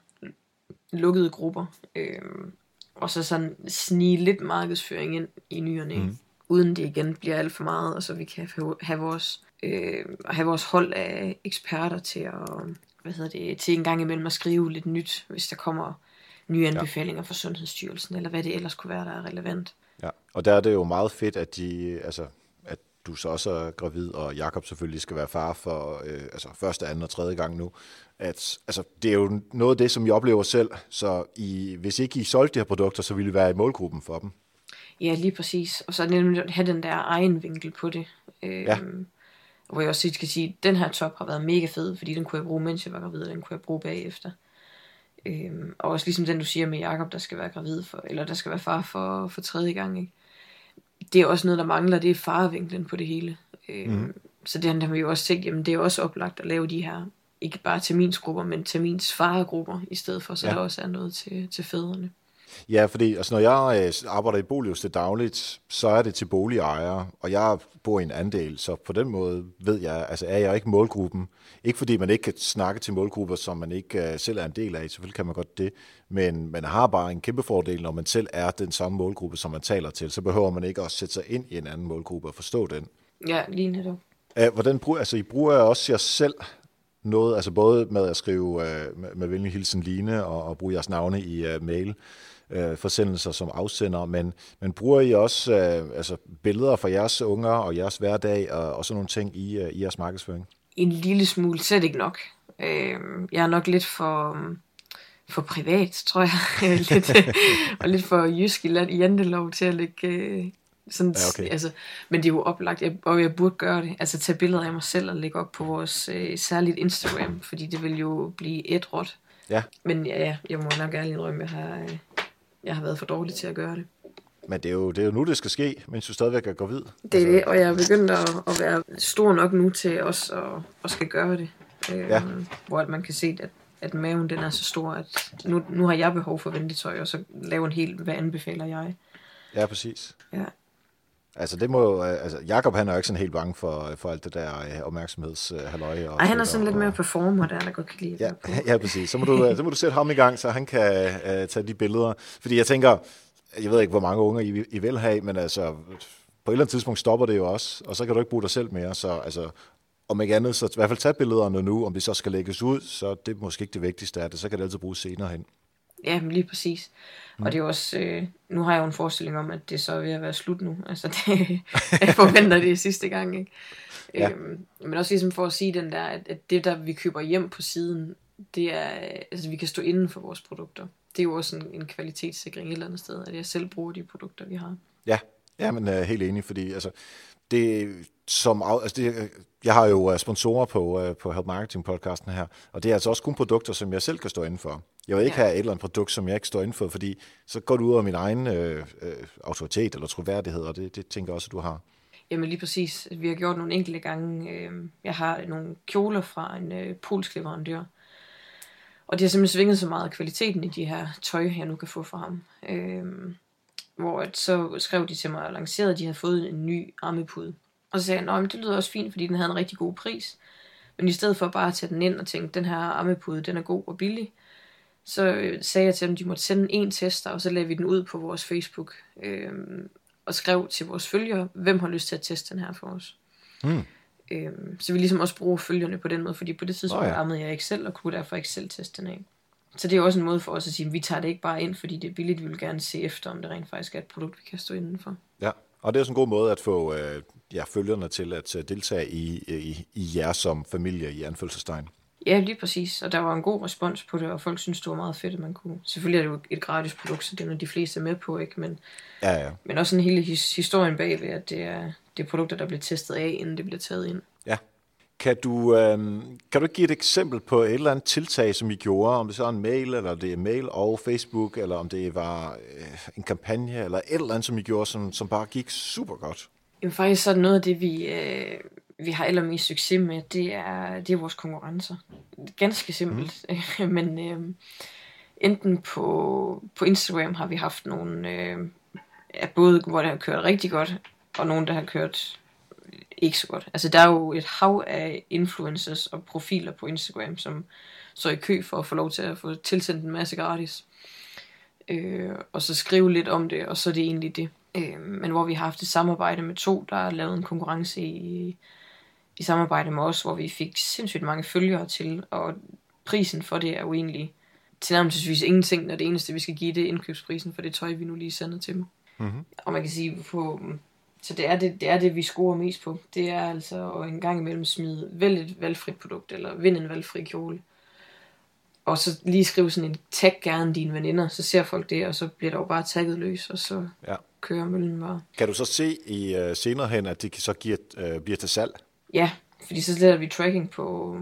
lukkede grupper, øhm, og så sådan snige lidt markedsføring ind i nyerne, mm. uden det igen bliver alt for meget, og så vi kan have vores, øh, have vores hold af eksperter til at, hvad hedder det, til en gang imellem at skrive lidt nyt, hvis der kommer nye anbefalinger ja. fra Sundhedsstyrelsen, eller hvad det ellers kunne være, der er relevant. Ja, og der er det jo meget fedt, at de, altså, du så også er gravid, og Jakob selvfølgelig skal være far for øh, altså første, anden og tredje gang nu. At, altså, det er jo noget af det, som I oplever selv, så I, hvis ikke I solgte de her produkter, så ville I være i målgruppen for dem. Ja, lige præcis. Og så nemlig have den der egen vinkel på det. Øh, ja. Hvor jeg også skal sige, at den her top har været mega fed, fordi den kunne jeg bruge, mens jeg var gravid, og den kunne jeg bruge bagefter. Øhm, og også ligesom den, du siger med Jakob, der skal være gravid for, eller der skal være far for, for tredje gang. Ikke? Det er også noget, der mangler, det er farvinklen på det hele. Øhm, mm. Så det har vi jo også tænkt, jamen det er også oplagt at lave de her, ikke bare terminsgrupper, men termins faregrupper, i stedet for, så ja. der også er noget til, til fædrene. Ja, fordi altså, når jeg øh, arbejder i Bolius til dagligt, så er det til boligejere, og jeg bor i en andel, så på den måde ved jeg, altså er jeg ikke målgruppen. Ikke fordi man ikke kan snakke til målgrupper, som man ikke uh, selv er en del af, selvfølgelig kan man godt det, men man har bare en kæmpe fordel, når man selv er den samme målgruppe, som man taler til, så behøver man ikke også sætte sig ind i en anden målgruppe og forstå den. Ja, lige netop. Uh, hvordan bruger, altså I bruger også jer selv noget, altså både med at skrive uh, med, med venlig hilsen Line og, og bruge jeres navne i uh, mail, øh, forsendelser som afsender, men, men bruger I også øh, altså billeder fra jeres unger og jeres hverdag og, og sådan nogle ting i, øh, i jeres markedsføring? En lille smule, slet ikke nok. Øh, jeg er nok lidt for, for privat, tror jeg. [LAUGHS] lidt, og lidt for jysk i jantelov til at lægge... Øh, sådan, ja, okay. altså, men det er jo oplagt, jeg, og jeg burde gøre det. Altså tage billeder af mig selv og lægge op på vores øh, særligt Instagram, fordi det vil jo blive et råt. Ja. Men ja, jeg må nok ærligt indrømme, at jeg har, øh, jeg har været for dårlig til at gøre det. Men det er, jo, det er jo nu, det skal ske, mens du stadigvæk er gravid. Det er altså... det, og jeg er begyndt at, at være stor nok nu til også at, at skal gøre det. Øh, ja. Hvor at man kan se, at, at maven den er så stor, at nu, nu har jeg behov for ventetøj, og så lave en helt, hvad anbefaler jeg? Ja, præcis. Ja. Altså, det må, altså, Jakob han er jo ikke sådan helt bange for, for alt det der uh, opmærksomhedshalløj. Uh, Ej, han er sådan og, lidt mere performer, der, der godt kan lide ja, [LAUGHS] ja, præcis. Så må, du, så må du sætte ham i gang, så han kan uh, tage de billeder. Fordi jeg tænker, jeg ved ikke, hvor mange unger I, I vil have, men altså, på et eller andet tidspunkt stopper det jo også, og så kan du ikke bruge dig selv mere. Så altså, om ikke andet, så i hvert fald tage billederne nu, om det så skal lægges ud, så det er måske ikke det vigtigste af det, så kan det altid bruges senere hen. Ja, men lige præcis. Mm. Og det er også, øh, nu har jeg jo en forestilling om, at det så er ved at være slut nu. Altså, [LAUGHS] det, jeg forventer det sidste gang, ikke? Ja. Øhm, men også ligesom for at sige den der, at, at det der vi køber hjem på siden, det er, altså vi kan stå inden for vores produkter. Det er jo også en, en kvalitetssikring et eller andet sted, at jeg selv bruger de produkter, vi har. Ja, ja men uh, helt enig, fordi altså, det, som, altså det, jeg har jo øh, sponsorer på, uh, på Help Marketing podcasten her, og det er altså også kun produkter, som jeg selv kan stå inden for. Jeg vil ikke ja. have et eller andet produkt, som jeg ikke står inden for, fordi så går du ud af min egen øh, øh, autoritet eller troværdighed, og det, det tænker jeg også, at du har. Jamen lige præcis. Vi har gjort nogle enkelte gange. Øh, jeg har nogle kjoler fra en øh, polsk leverandør, og det har simpelthen svinget så meget af kvaliteten i de her tøj, jeg nu kan få fra ham. Øh, hvor at så skrev de til mig og lancerede, at de havde fået en ny armepude. Og så sagde jeg, at det lyder også fint, fordi den havde en rigtig god pris. Men i stedet for bare at tage den ind og tænke, den her armepude, den er god og billig, så øh, sagde jeg til dem, at de måtte sende en tester, og så lagde vi den ud på vores Facebook, øh, og skrev til vores følgere, hvem har lyst til at teste den her for os. Mm. Øh, så vi ligesom også bruger følgerne på den måde, fordi på det tidspunkt oh, ja. ammede jeg ikke selv, og kunne derfor ikke selv teste den af. Så det er også en måde for os at sige, at vi tager det ikke bare ind, fordi det er billigt, vi vil gerne se efter, om det rent faktisk er et produkt, vi kan stå indenfor. Ja, og det er også en god måde at få, øh, ja, følgerne til at deltage i, i, i jer som familie i anfølgelsestegn. Ja, lige præcis. Og der var en god respons på det, og folk synes det var meget fedt, at man kunne... Selvfølgelig er det jo et gratis produkt, så det er de fleste er med på, ikke? Men, ja, ja. men også en hele his- historien bagved, at det er, det er produkter, der bliver testet af, inden det bliver taget ind. Kan du, øh, kan du give et eksempel på et eller andet tiltag, som I gjorde, om det så er en mail, eller det er mail og Facebook, eller om det var øh, en kampagne, eller et eller andet, som I gjorde, som, som bare gik super godt? Jamen faktisk så er noget af det, vi, øh, vi har allermest succes med, det er, det er vores konkurrencer. Ganske simpelt. Mm. [LAUGHS] Men øh, enten på, på Instagram har vi haft nogle, øh, både hvor det har kørt rigtig godt, og nogle, der har kørt ikke så godt. Altså der er jo et hav af influencers og profiler på Instagram, som står i kø for at få lov til at få tilsendt en masse gratis. Øh, og så skrive lidt om det, og så er det egentlig det. Øh, men hvor vi har haft et samarbejde med to, der har lavet en konkurrence i, i samarbejde med os, hvor vi fik sindssygt mange følgere til, og prisen for det er jo egentlig tilnærmelsesvis ingenting, når det eneste, vi skal give, det er indkøbsprisen for det tøj, vi nu lige sender til dem. Mm-hmm. Og man kan sige, på, så det er det, det er det, vi scorer mest på. Det er altså at en gang imellem smide vælg et valgfrit produkt, eller vind en valgfri kjole. Og så lige skrive sådan en tag gerne dine veninder, så ser folk det, og så bliver der jo bare tagget løs, og så ja. kører møllen bare. Kan du så se i uh, senere hen, at det så giver, uh, bliver til salg? Ja, fordi så sætter vi tracking på,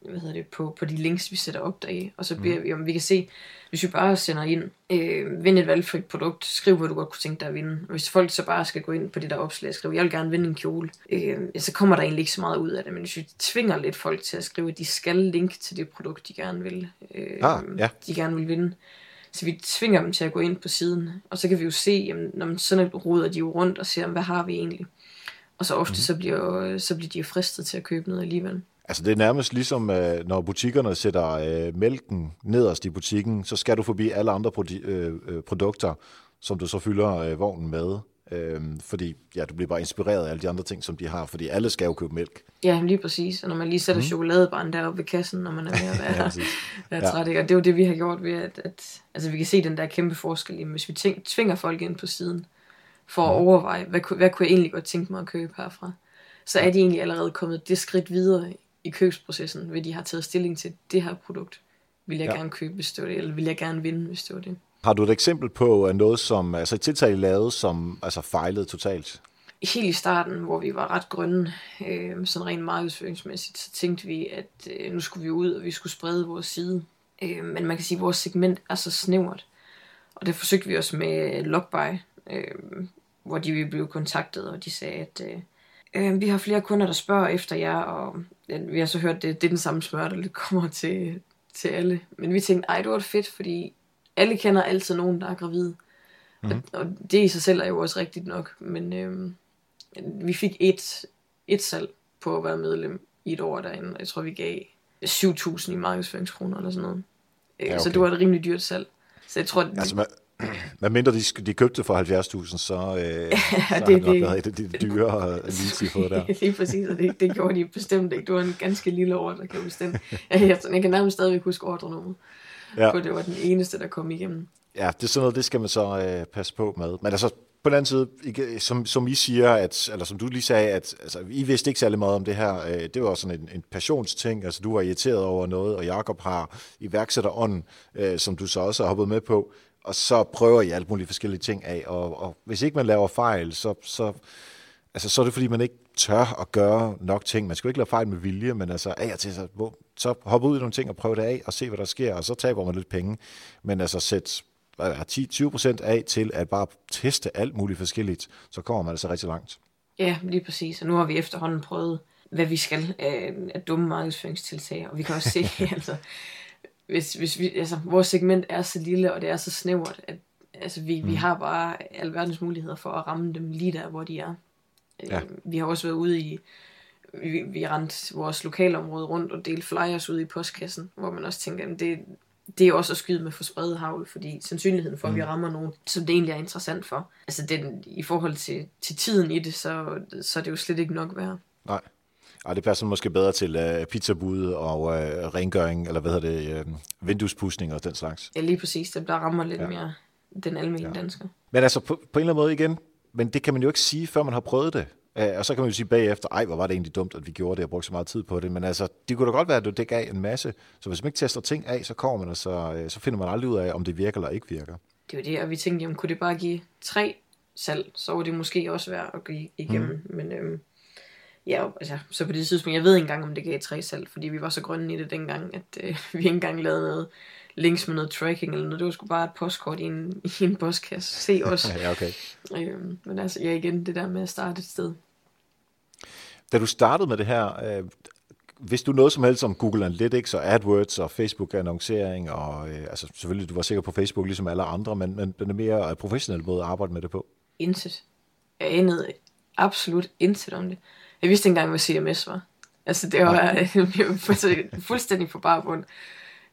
hvad hedder det, på, på de links, vi sætter op deri, og så bliver mm. vi, om vi kan se, hvis vi bare sender ind, øh, vind et valgfrit produkt, skriv, hvad du godt kunne tænke dig at vinde. Og hvis folk så bare skal gå ind på det der opslag og skrive, jeg vil gerne vinde en kjole, øh, ja, så kommer der egentlig ikke så meget ud af det, men hvis vi tvinger lidt folk til at skrive, at de skal link til det produkt, de gerne vil, øh, ah, ja. de gerne vil vinde, så vi tvinger dem til at gå ind på siden, og så kan vi jo se, jamen, når man sådan ruder de jo rundt og ser, hvad har vi egentlig. Og så ofte mm. så, bliver, så bliver de fristet til at købe noget alligevel. Altså det er nærmest ligesom, øh, når butikkerne sætter øh, mælken nederst i butikken, så skal du forbi alle andre produ- øh, øh, produkter, som du så fylder øh, vognen med. Øh, fordi ja, du bliver bare inspireret af alle de andre ting, som de har, fordi alle skal jo købe mælk. Ja, lige præcis. Og når man lige sætter mm. chokoladebaren deroppe ved kassen, når man er ved at [LAUGHS] være, ja, være træt. Ikke? Og det er jo det, vi har gjort ved, at, at altså, vi kan se den der kæmpe forskel. Hvis vi tvinger folk ind på siden, for at mm. overveje, hvad, hvad kunne jeg egentlig godt tænke mig at købe herfra, så er de egentlig allerede kommet det skridt videre i købsprocessen, hvor de har taget stilling til det her produkt. Vil jeg ja. gerne købe, hvis det var det, eller vil jeg gerne vinde, hvis det var det. Har du et eksempel på noget, som, altså et tiltag, I lavede, som altså fejlede totalt? Helt i starten, hvor vi var ret grønne, øh, sådan rent markedsføringsmæssigt, så tænkte vi, at øh, nu skulle vi ud, og vi skulle sprede vores side. Øh, men man kan sige, at vores segment er så snævert. Og det forsøgte vi også med Logbuy, øh, hvor de blev kontaktet, og de sagde, at øh, øh, vi har flere kunder, der spørger efter jer, og øh, vi har så hørt, at det, det er den samme smør, der kommer til, til alle. Men vi tænkte, ej, det var fedt, fordi alle kender altid nogen, der er gravid. Mm. Og, mhm. og det i sig selv er jo også rigtigt nok, men øh, vi fik et, et salg på at være medlem i et år derinde, og jeg tror, vi gav 7.000 i markedsføringskroner eller sådan noget. Ja, okay. Så det var et rimelig dyrt salg. Så jeg tror, altså, [CLEARS THROAT] hvad mindre de, de købte for 70.000, så, øh, [LAUGHS] ja, så det, har det nok været et af de dyre lige få der. [LAUGHS] Lige præcis, og det, det gjorde de bestemt ikke. Det var en ganske lille ordre, kan jeg bestemme. Jeg, jeg, kan nærmest stadigvæk huske ordrenummet. Ja. For det var den eneste, der kom igennem. Ja, det er sådan noget, det skal man så øh, passe på med. Men altså, på den anden side, som, som I siger, at, eller som du lige sagde, at altså, I vidste ikke særlig meget om det her. Øh, det var sådan en, en passionsting. Altså, du var irriteret over noget, og Jakob har iværksætterånden, øh, som du så også har hoppet med på og så prøver I alt mulige forskellige ting af, og, og hvis ikke man laver fejl, så, så, altså, så er det fordi, man ikke tør at gøre nok ting. Man skal jo ikke lave fejl med vilje, men altså af og til, så, så hop ud i nogle ting og prøv det af, og se, hvad der sker, og så taber man lidt penge. Men altså sæt 10-20% af til at bare teste alt muligt forskelligt, så kommer man altså rigtig langt. Ja, lige præcis. Og nu har vi efterhånden prøvet, hvad vi skal af, af dumme markedsføringstiltag, og vi kan også se, [LAUGHS] altså, hvis, hvis vi, altså, vores segment er så lille, og det er så snævert, at altså, vi, mm. vi har bare alverdens muligheder for at ramme dem lige der, hvor de er. Ja. Øh, vi har også været ude i, vi, vi rent vores lokalområde rundt og delt flyers ud i postkassen, hvor man også tænker, at det, det er også at skyde med for spredet havl, fordi sandsynligheden for, at vi mm. rammer nogen, som det egentlig er interessant for, altså den, i forhold til, til tiden i det, så, så er det jo slet ikke nok værd. Nej. Og det passer måske bedre til uh, pizzabud og uh, rengøring, eller hvad hedder det, uh, vinduespudsning og den slags. Ja, lige præcis. Det der rammer lidt ja. mere den almindelige ja. dansker. Men altså, på, på en eller anden måde igen, men det kan man jo ikke sige, før man har prøvet det. Øh, og så kan man jo sige bagefter, ej, hvor var det egentlig dumt, at vi gjorde det og brugte så meget tid på det. Men altså, det kunne da godt være, at det gav en masse. Så hvis man ikke tester ting af, så kommer man, og så, øh, så finder man aldrig ud af, om det virker eller ikke virker. Det var det, og vi tænkte, jamen, kunne det bare give tre salg, så var det måske også værd at gå igennem. Mm. Men øhm, ja, altså, så på det tidspunkt, jeg ved ikke engang, om det gav tre salg, fordi vi var så grønne i det dengang, at øh, [LAUGHS] vi ikke engang lavede noget links med noget tracking eller noget. Det var sgu bare et postkort i en, i en postkasse. Se [LAUGHS] os. ja, okay. Øhm, men altså, ja igen, det der med at starte et sted. Da du startede med det her, øh, hvis du noget som helst om Google Analytics og AdWords og Facebook-annoncering, og øh, altså selvfølgelig, du var sikker på Facebook ligesom alle andre, men, men den er mere professionel måde at arbejde med det på? Intet. Jeg anede absolut intet om det. Jeg vidste ikke engang, hvad CMS var. Altså, det var, [LAUGHS] jeg fuldstændig på bare bund.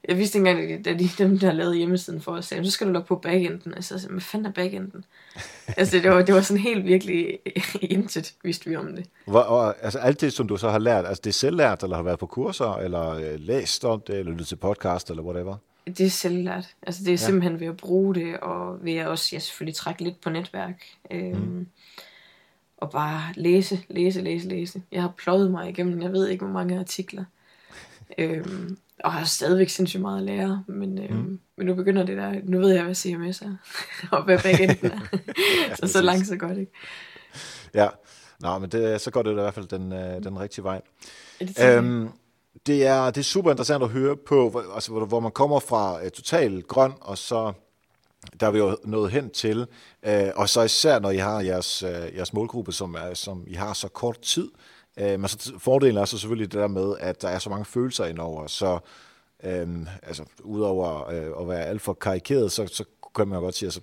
Jeg vidste ikke engang, at de, dem, der lavede hjemmesiden for os, sagde, så skal du logge på backenden. Altså, hvad fanden er backenden? [LAUGHS] altså, det var, det var sådan helt virkelig [LAUGHS] intet, vidste vi om det. Hvor, og, altså, alt det, som du så har lært, altså det er selvlært, eller har været på kurser, eller øh, læst om det, eller lyttet til podcast, eller whatever? Det er selvlært. Altså, det er ja. simpelthen ved at bruge det, og ved at også, ja, selvfølgelig trække lidt på netværk. Øhm, mm. Og bare læse, læse, læse, læse. Jeg har pløjet mig igennem, jeg ved ikke, hvor mange artikler. øhm, og har stadigvæk sindssygt meget at lære, men, øh, mm. men nu begynder det der, nu ved jeg, hvad CMS er, [LAUGHS] og hvad backenden er. [LAUGHS] ja, så så langt, så godt, ikke? Ja, Nå, men det, så går det i hvert fald den, øh, den rigtige vej. Ja, det, øhm, det, er, det er super interessant at høre på, hvor, altså, hvor, hvor man kommer fra uh, totalt grøn, og så der er vi jo nået hen til, øh, og så især når I har jeres, øh, jeres målgruppe, som, er, som I har så kort tid, Øh, men så fordelen er så selvfølgelig det der med, at der er så mange følelser indover, så øh, altså, udover øh, at være alt for karikeret, så, så kan man jo godt sige, altså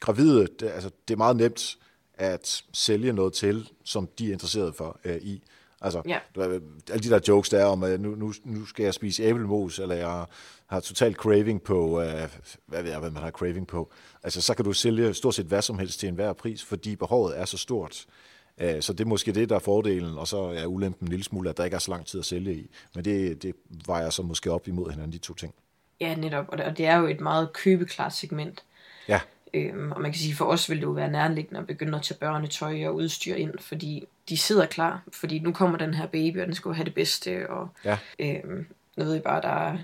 gravide, det, altså, det er meget nemt at sælge noget til, som de er interesseret for øh, i. Altså, ja. alle de der jokes der om, at nu, nu, nu skal jeg spise æblemos, eller jeg har total craving på, øh, hvad ved jeg, hvad man har craving på. Altså, så kan du sælge stort set hvad som helst til enhver pris, fordi behovet er så stort. Øh, så det er måske det, der er fordelen, og så er ulempen en lille smule, at der ikke er så lang tid at sælge i. Men det, det vejer så måske op imod hinanden, de to ting. Ja, netop. Og det, er jo et meget købeklart segment. Ja. Øhm, og man kan sige, for os vil det jo være nærliggende at begynde at tage børnetøj og udstyr ind, fordi de sidder klar, fordi nu kommer den her baby, og den skal have det bedste, og ja. øhm, I bare, der er,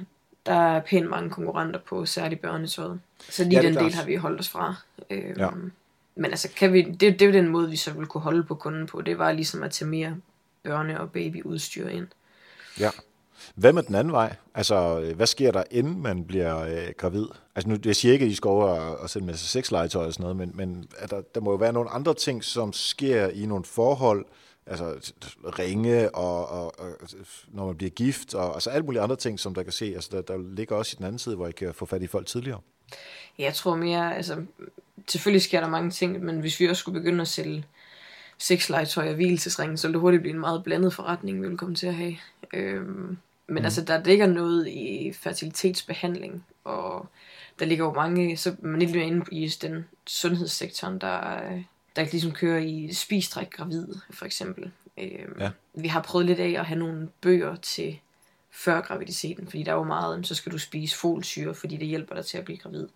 der er pænt mange konkurrenter på særligt børnetøjet. Så lige ja, den del har vi holdt os fra. Øhm, ja. Men altså, kan vi, det, det er jo den måde, vi så ville kunne holde på kunden på. Det var ligesom at tage mere børne- og babyudstyr ind. Ja. Hvad med den anden vej? Altså, hvad sker der, inden man bliver øh, gravid? Altså, nu, jeg siger ikke, at I skal over og, og sætte med sig sexlegetøj og sådan noget, men, men der, der må jo være nogle andre ting, som sker i nogle forhold, altså ringe, og, og, og når man bliver gift, og altså alle mulige andre ting, som der kan se. Altså, der, der ligger også i den anden side, hvor I kan få fat i folk tidligere. Jeg tror mere, altså selvfølgelig sker der mange ting, men hvis vi også skulle begynde at sælge sexlegetøj og hvilesesringe, så ville det hurtigt blive en meget blandet forretning, vi ville komme til at have. Øhm, men mm. altså, der ligger noget i fertilitetsbehandling, og der ligger jo mange, så man ikke inde i den sundhedssektoren, der, der ligesom kører i spistræk gravid, for eksempel. Øhm, ja. Vi har prøvet lidt af at have nogle bøger til før graviditeten, fordi der er jo meget, så skal du spise folsyre, fordi det hjælper dig til at blive gravid.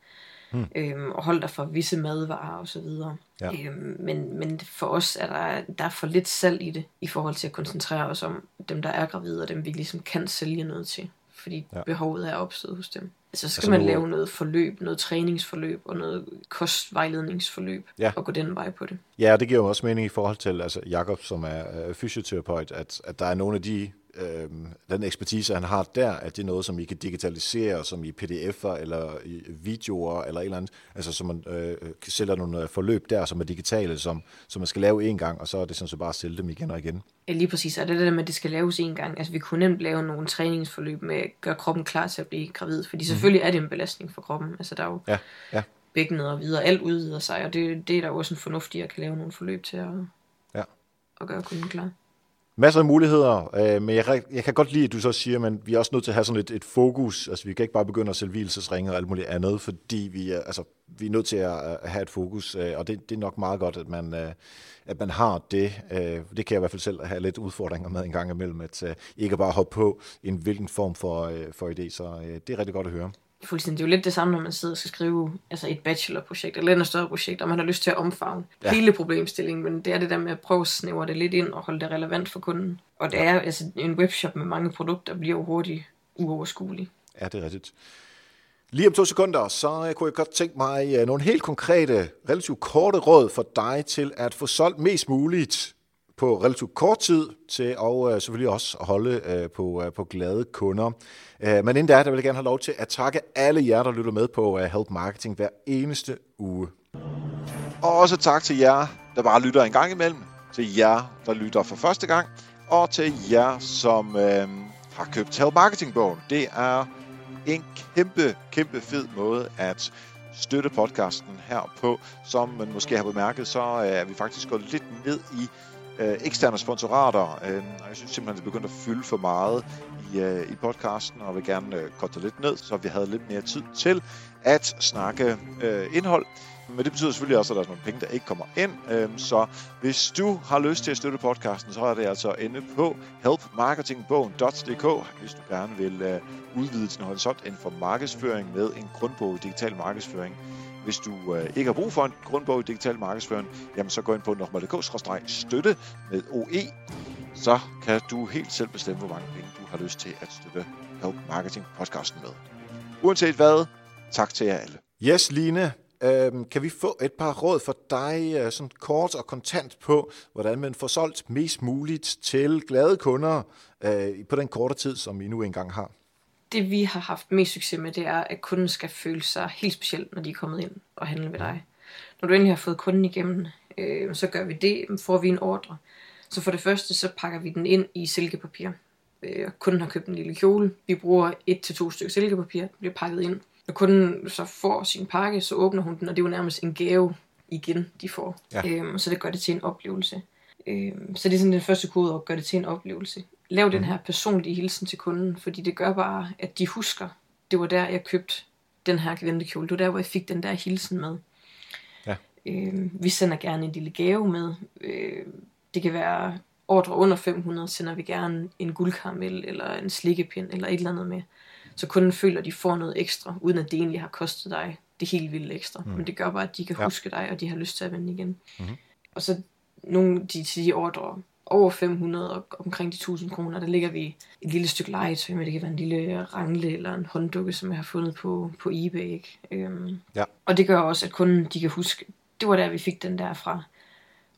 Mm. Øhm, og hold dig for visse madvarer og så videre. Ja. Øhm, men, men for os er der, der er for lidt salg i det, i forhold til at koncentrere os om dem, der er gravide, og dem vi ligesom kan sælge noget til. Fordi ja. behovet er opstået hos dem. Altså så skal altså, man nu... lave noget forløb, noget træningsforløb og noget kostvejledningsforløb ja. og gå den vej på det. Ja, det giver jo også mening i forhold til altså Jakob, som er øh, fysioterapeut, at, at der er nogle af de øh, den ekspertise, han har der, at det er noget, som I kan digitalisere, som i pdf'er eller i videoer eller et eller andet, altså så man øh, sælger nogle øh, forløb der, som er digitale, som, som man skal lave en gang, og så er det sådan så bare at sælge dem igen og igen. Ja, lige præcis, og det der med, at det skal laves en gang. Altså vi kunne nemt lave nogle træningsforløb med at gøre kroppen klar til at blive gravid, fordi mhm. selvfølgelig mm. er det en belastning for kroppen. Altså der er jo ja, ja. bækkenet og videre, alt udvider sig, og det, det er der også en fornuftig at kan lave nogle forløb til at, ja. at gøre kunden klar. Masser af muligheder, øh, men jeg, jeg kan godt lide, at du så siger, at vi er også nødt til at have sådan et, et fokus. Altså, vi kan ikke bare begynde at sælge hvilesesringe og alt muligt andet, fordi vi er, altså, vi er nødt til at, at have et fokus, øh, og det, det er nok meget godt, at man, øh, at man har det. Øh, det kan jeg i hvert fald selv have lidt udfordringer med en gang imellem, at øh, ikke bare hoppe på en hvilken form for, øh, for idé, så øh, det er rigtig godt at høre. Fuldstændig. Det er jo lidt det samme, når man sidder og skal skrive altså et bachelorprojekt eller et større projekt, og man har lyst til at omfavne Ja. hele problemstillingen, men det er det der med at prøve at snævre det lidt ind og holde det relevant for kunden. Og det er altså en webshop med mange produkter bliver jo hurtigt uoverskuelig. Ja, det er rigtigt. Lige om to sekunder, så kunne jeg godt tænke mig øh, nogle helt konkrete, relativt korte råd for dig til at få solgt mest muligt på relativt kort tid til og øh, selvfølgelig også at holde øh, på, øh, på glade kunder. Øh, men inden da, der vil jeg gerne have lov til at takke alle jer, der lytter med på øh, Help Marketing hver eneste uge. Og også tak til jer, der bare lytter en gang imellem. Til jer, der lytter for første gang. Og til jer, som øh, har købt Help Marketing-bogen. Det er en kæmpe, kæmpe fed måde at støtte podcasten her på. Som man måske har bemærket, så øh, er vi faktisk gået lidt ned i øh, eksterne sponsorater. Øh, og jeg synes simpelthen, det begyndte at fylde for meget i, øh, i podcasten, og vil gerne øh, korte lidt ned, så vi havde lidt mere tid til at snakke øh, indhold. Men det betyder selvfølgelig også, at der er nogle penge, der ikke kommer ind. Øh, så hvis du har lyst til at støtte podcasten, så er det altså inde på helpmarketingbogen.dk, hvis du gerne vil øh, udvide din horisont inden for markedsføring med en grundbog i digital markedsføring. Hvis du øh, ikke har brug for en grundbog i digital markedsføring, jamen så gå ind på nokmal.dk-støtte med OE. Så kan du helt selv bestemme, hvor mange penge du har lyst til at støtte Help Marketing podcasten med. Uanset hvad, tak til jer alle. Yes, Line. Øhm, kan vi få et par råd for dig, øh, sådan kort og kontant på, hvordan man får solgt mest muligt til glade kunder øh, på den korte tid, som I nu engang har? Det vi har haft mest succes med, det er, at kunden skal føle sig helt specielt, når de er kommet ind og handler ved dig. Når du endelig har fået kunden igennem, øh, så gør vi det, får vi en ordre. Så for det første, så pakker vi den ind i silkepapir. Øh, kunden har købt en lille kjole. Vi bruger et til to stykker silkepapir, det bliver pakket ind. Når kunden så får sin pakke, så åbner hun den, og det er jo nærmest en gave igen, de får. Ja. Øhm, så det gør det til en oplevelse. Øhm, så det er sådan den første kode at gøre det til en oplevelse. Lav den her personlige hilsen til kunden, fordi det gør bare, at de husker, det var der, jeg købte den her ventekjole. Det var der, hvor jeg fik den der hilsen med. Ja. Øhm, vi sender gerne en lille gave med. Øh, det kan være ordre under 500, sender vi gerne en guldkaramel, eller en slikkepind, eller et eller andet med. Så kunden føler, at de får noget ekstra, uden at det egentlig har kostet dig det helt vildt ekstra. Mm. Men det gør bare, at de kan Ja. huske dig, og de har lyst til at vende igen. Mhm. Og så nogle de, til de ordre over 500 og omkring de 1000 kroner, der ligger vi et lille stykke legetøj med. Det kan være en lille rangle eller en hånddukke, som jeg har fundet på, på eBay. Ikke? Øhm, Ja. Og det gør også, at kunden de kan huske, det var der, vi fik den der fra.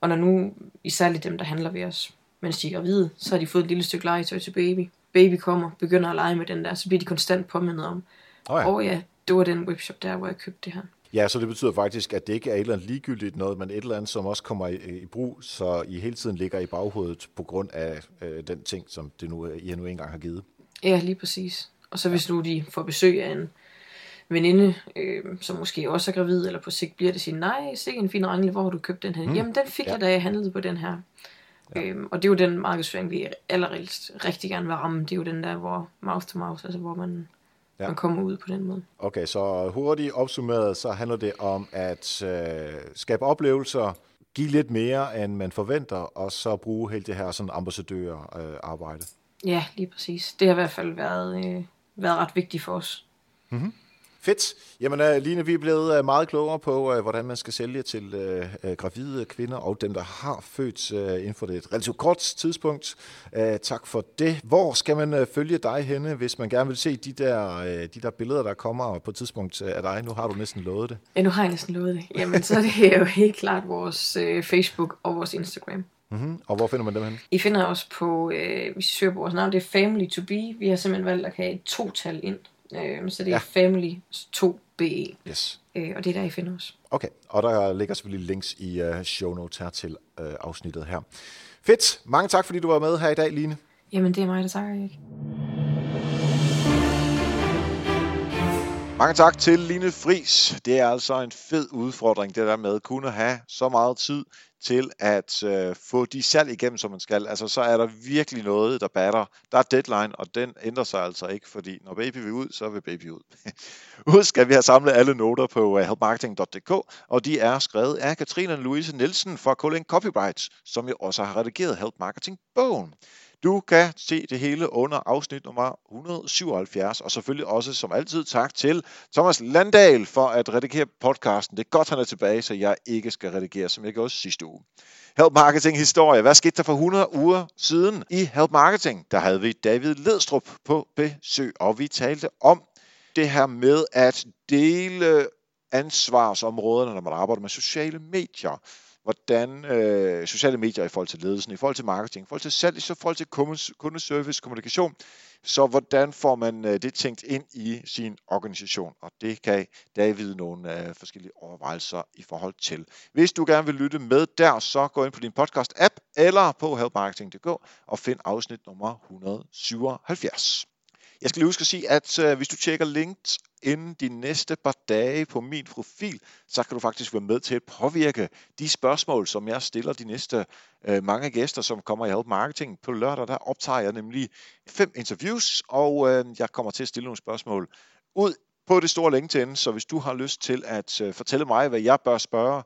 Og når nu, især dem, der handler ved os, mens de er gravide, så har de fået et lille stykke legetøj til baby. Baby kommer, begynder at lege med den der, så bliver de konstant påmindet om, Oh, åh oh, ja, det var den webshop der, hvor jeg købte det her. Ja, så det betyder faktisk, at det ikke er et eller andet ligegyldigt noget, men et eller andet, som også kommer i, i brug, så I hele tiden ligger i baghovedet på grund af øh, den ting, som det nu, I nu engang har givet. Ja, lige præcis. Og så hvis nu de får besøg af en veninde, øh, som måske også er gravid, eller på sigt bliver det sige, nej, sikke en fin rangle, hvor har du købt den her? Mm. Jamen, den fik Ja. ja. jeg, da jeg handlede på den her. Ja. Øhm, og det er jo den markedsføring, vi allerhelst rigtig gerne vil ramme. Det er jo den der, hvor mouth to mouth, altså hvor man, Ja. man kommer ud på den måde. Okay, så hurtigt opsummeret, så handler det om at øh, skabe oplevelser, give lidt mere, end man forventer, og så bruge hele det her sådan ambassadør øh, arbejde. Ja, lige præcis. Det har i hvert fald været, øh, været ret vigtigt for os. Fedt. Jamen, uh, Line, vi er blevet uh, meget klogere på, uh, hvordan man skal sælge til uh, uh, gravide kvinder og dem, der har født uh, inden for det et relativt kort tidspunkt. Uh, tak for det. Hvor skal man uh, følge dig henne, hvis man gerne vil se de der, uh, de der billeder, der kommer på et tidspunkt uh, af dig? Nu har du næsten lovet det. Ja, nu har jeg næsten lovet det. Jamen, så er det jo helt klart vores øh, Facebook og vores Instagram. Mm-hmm. Og hvor finder man dem henne? I finder os på, øh, hvis I søger på vores navn, det er Family to Be. Vi har simpelthen valgt at have et to-tal ind. Øh, så det er Ja. Family 2BE. Yes. Øh, og det er der, I finder os. Okay, og der ligger selvfølgelig links i uh, show notes her til uh, afsnittet her. Fedt. Mange tak, fordi du var med her i dag, Line. Jamen, det er mig, der takker ikke. Mange tak til Line Fris. Det er altså en fed udfordring, det der med at kunne have så meget tid til at øh, få de salg igennem, som man skal. Altså, så er der virkelig noget, der batter. Der er deadline, og den ændrer sig altså ikke, fordi når baby vil ud, så vil baby ud. [LAUGHS] Husk, at vi har samlet alle noter på øh, uh, helpmarketing.dk, og de er skrevet af Katrine Louise Nielsen fra Kolding Copyrights, som jo også har redigeret Help Marketing-bogen. Du kan se det hele under afsnit nummer 177, og selvfølgelig også som altid tak til Thomas Landal for at redigere podcasten. Det er godt, han er tilbage, så jeg ikke skal redigere, som jeg gjorde sidste uge. Help Marketing historie. Hvad skete der for 100 uger siden i Help Marketing? Der havde vi David Ledstrup på besøg, og vi talte om det her med at dele ansvarsområderne, når man arbejder med sociale medier hvordan øh, sociale medier i forhold til ledelsen, i forhold til marketing, i forhold til salg, i forhold til kundeservice, kommunikation, så hvordan får man øh, det tænkt ind i sin organisation? Og det kan David nogle øh, forskellige overvejelser i forhold til. Hvis du gerne vil lytte med der, så gå ind på din podcast-app eller på helpmarketing.dk og find afsnit nummer 177. Jeg skal lige huske at sige, at øh, hvis du tjekker links inden de næste par dage på min profil, så kan du faktisk være med til at påvirke de spørgsmål, som jeg stiller de næste øh, mange gæster, som kommer i Help Marketing. På lørdag, der optager jeg nemlig fem interviews, og øh, jeg kommer til at stille nogle spørgsmål ud på det store LinkedIn, så hvis du har lyst til at øh, fortælle mig, hvad jeg bør spørge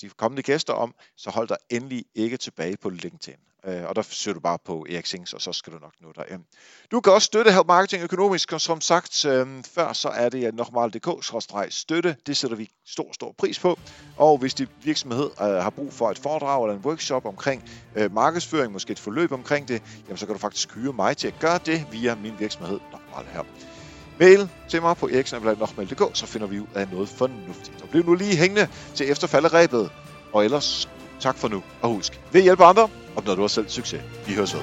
de kommende gæster om, så hold dig endelig ikke tilbage på LinkedIn. Øh, og der søger du bare på Erik Sings, og så skal du nok nå dig. Øhm, du kan også støtte Help Marketing økonomisk, og som sagt øh, før, så er det nokmal.dk-støtte. Det sætter vi stor, stor pris på. Og hvis din virksomhed øh, har brug for et foredrag eller en workshop omkring øh, markedsføring, måske et forløb omkring det, jamen, så kan du faktisk hyre mig til at gøre det via min virksomhed Nokmal her. Mail til mig på eriksnablag.dk, så finder vi ud af noget fornuftigt. Og bliv nu lige hængende til efterfalderæbet. Og ellers, tak for nu. Og husk, ved hjælper andre, opnår du også selv succes. Vi høres ved.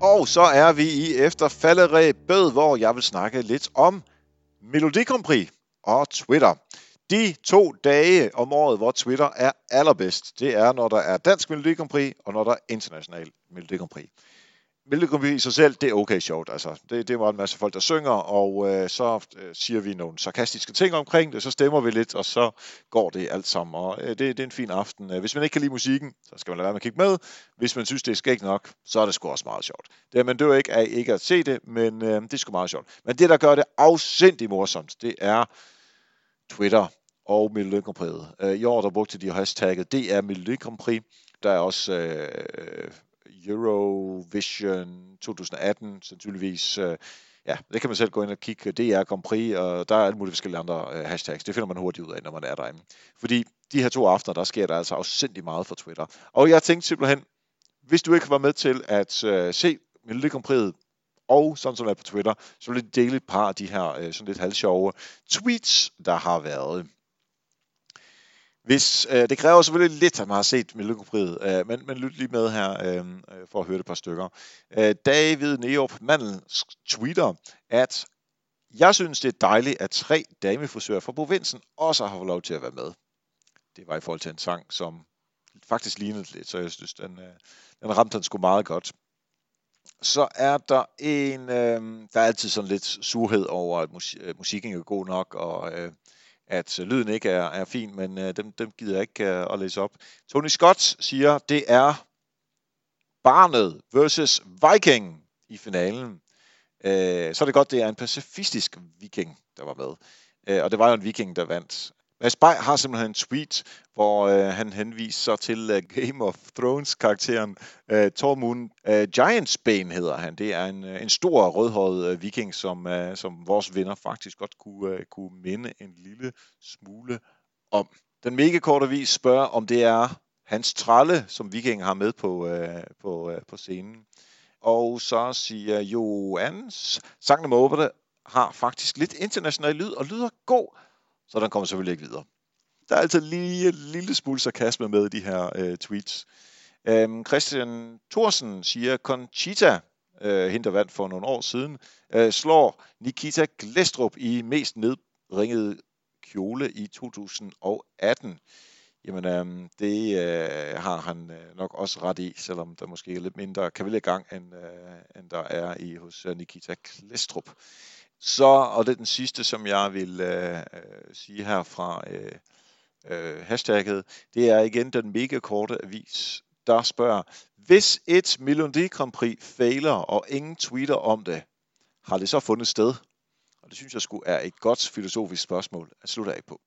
Og så er vi i efter falderæbet, hvor jeg vil snakke lidt om Melodikompri og Twitter. De to dage om året, hvor Twitter er allerbedst, det er, når der er dansk Melodi Grand Prix, og når der er international Melodi Grand Prix. Melodi Grand Prix i sig selv, det er okay sjovt. Altså, det, det var en masse folk, der synger, og øh, så øh, siger vi nogle sarkastiske ting omkring det, så stemmer vi lidt, og så går det alt sammen. Og øh, det, det er en fin aften. Øh, hvis man ikke kan lide musikken, så skal man lade være med at kigge med. Hvis man synes, det er skægt nok, så er det sgu også meget sjovt. Det, man dør ikke af ikke at se det, men øh, det er sgu meget sjovt. Men det, der gør det afsindig morsomt, det er Twitter og Melodi Grand Prix. Øh, I år der brugte de hashtagget DR Melodi Grand Prix. Der er også øh, Eurovision 2018, sandsynligvis. Øh, ja, det kan man selv gå ind og kigge. DR Grand Prix, og der er alle mulige forskellige andre øh, hashtags. Det finder man hurtigt ud af, når man er derinde. Fordi de her to aftener, der sker der altså afsindig meget for Twitter. Og jeg tænkte simpelthen, hvis du ikke var med til at øh, se Melodi Grand Prix og sådan som er på Twitter, så vil jeg dele et par af de her øh, sådan lidt halvsjove tweets, der har været. Hvis, øh, det kræver selvfølgelig lidt, at man har set Melodikopriet, øh, men, men lyt lige med her øh, øh for at høre det et par stykker. Øh, David Neop Mandel tweeter, at jeg synes, det er dejligt, at tre damefrisører fra provinsen også har fået lov til at være med. Det var i forhold til en sang, som faktisk lignede lidt, så jeg synes, den, øh, den ramte den sgu meget godt så er der en, øh, der er altid sådan lidt surhed over, at mus- øh, musikken er god nok, og øh, at øh, lyden ikke er, er fin, men øh, dem, dem gider jeg ikke øh, at læse op. Tony Scott siger, det er barnet versus Viking i finalen. Øh, så er det godt, det er en pacifistisk viking, der var med. Øh, og det var jo en viking, der vandt. Mads Bay har simpelthen en tweet, hvor øh, han henviser til uh, Game of Thrones-karakteren uh, øh, Tormund uh, Giantsbane hedder han. Det er en, uh, en stor rødhåret uh, viking, som, uh, som vores venner faktisk godt kunne, uh, kunne minde en lille smule om. Den mega korte vis spørger, om det er hans tralle, som viking har med på, uh, på, uh, på scenen. Og så siger Joans, sangen om har faktisk lidt international lyd, og lyder god, så den kommer selvfølgelig ikke videre. Der er altså lige en lille smule sarkasme med i de her øh, tweets. Øhm, Christian Thorsen siger, Conchita, øh, hende der vandt for nogle år siden, øh, slår Nikita Glestrup i mest nedringede kjole i 2018. Jamen, øhm, det øh, har han øh, nok også ret i, selvom der måske er lidt mindre kavaliergang, end, øh, end der er i hos øh, Nikita Klestrup. Så, og det er den sidste, som jeg vil øh, øh, sige her fra øh, øh, hashtagget. Det er igen den mega korte avis, der spørger, hvis et Melodi Grand Prix fejler, og ingen tweeter om det, har det så fundet sted? Og det synes jeg skulle er et godt filosofisk spørgsmål at slutte af på.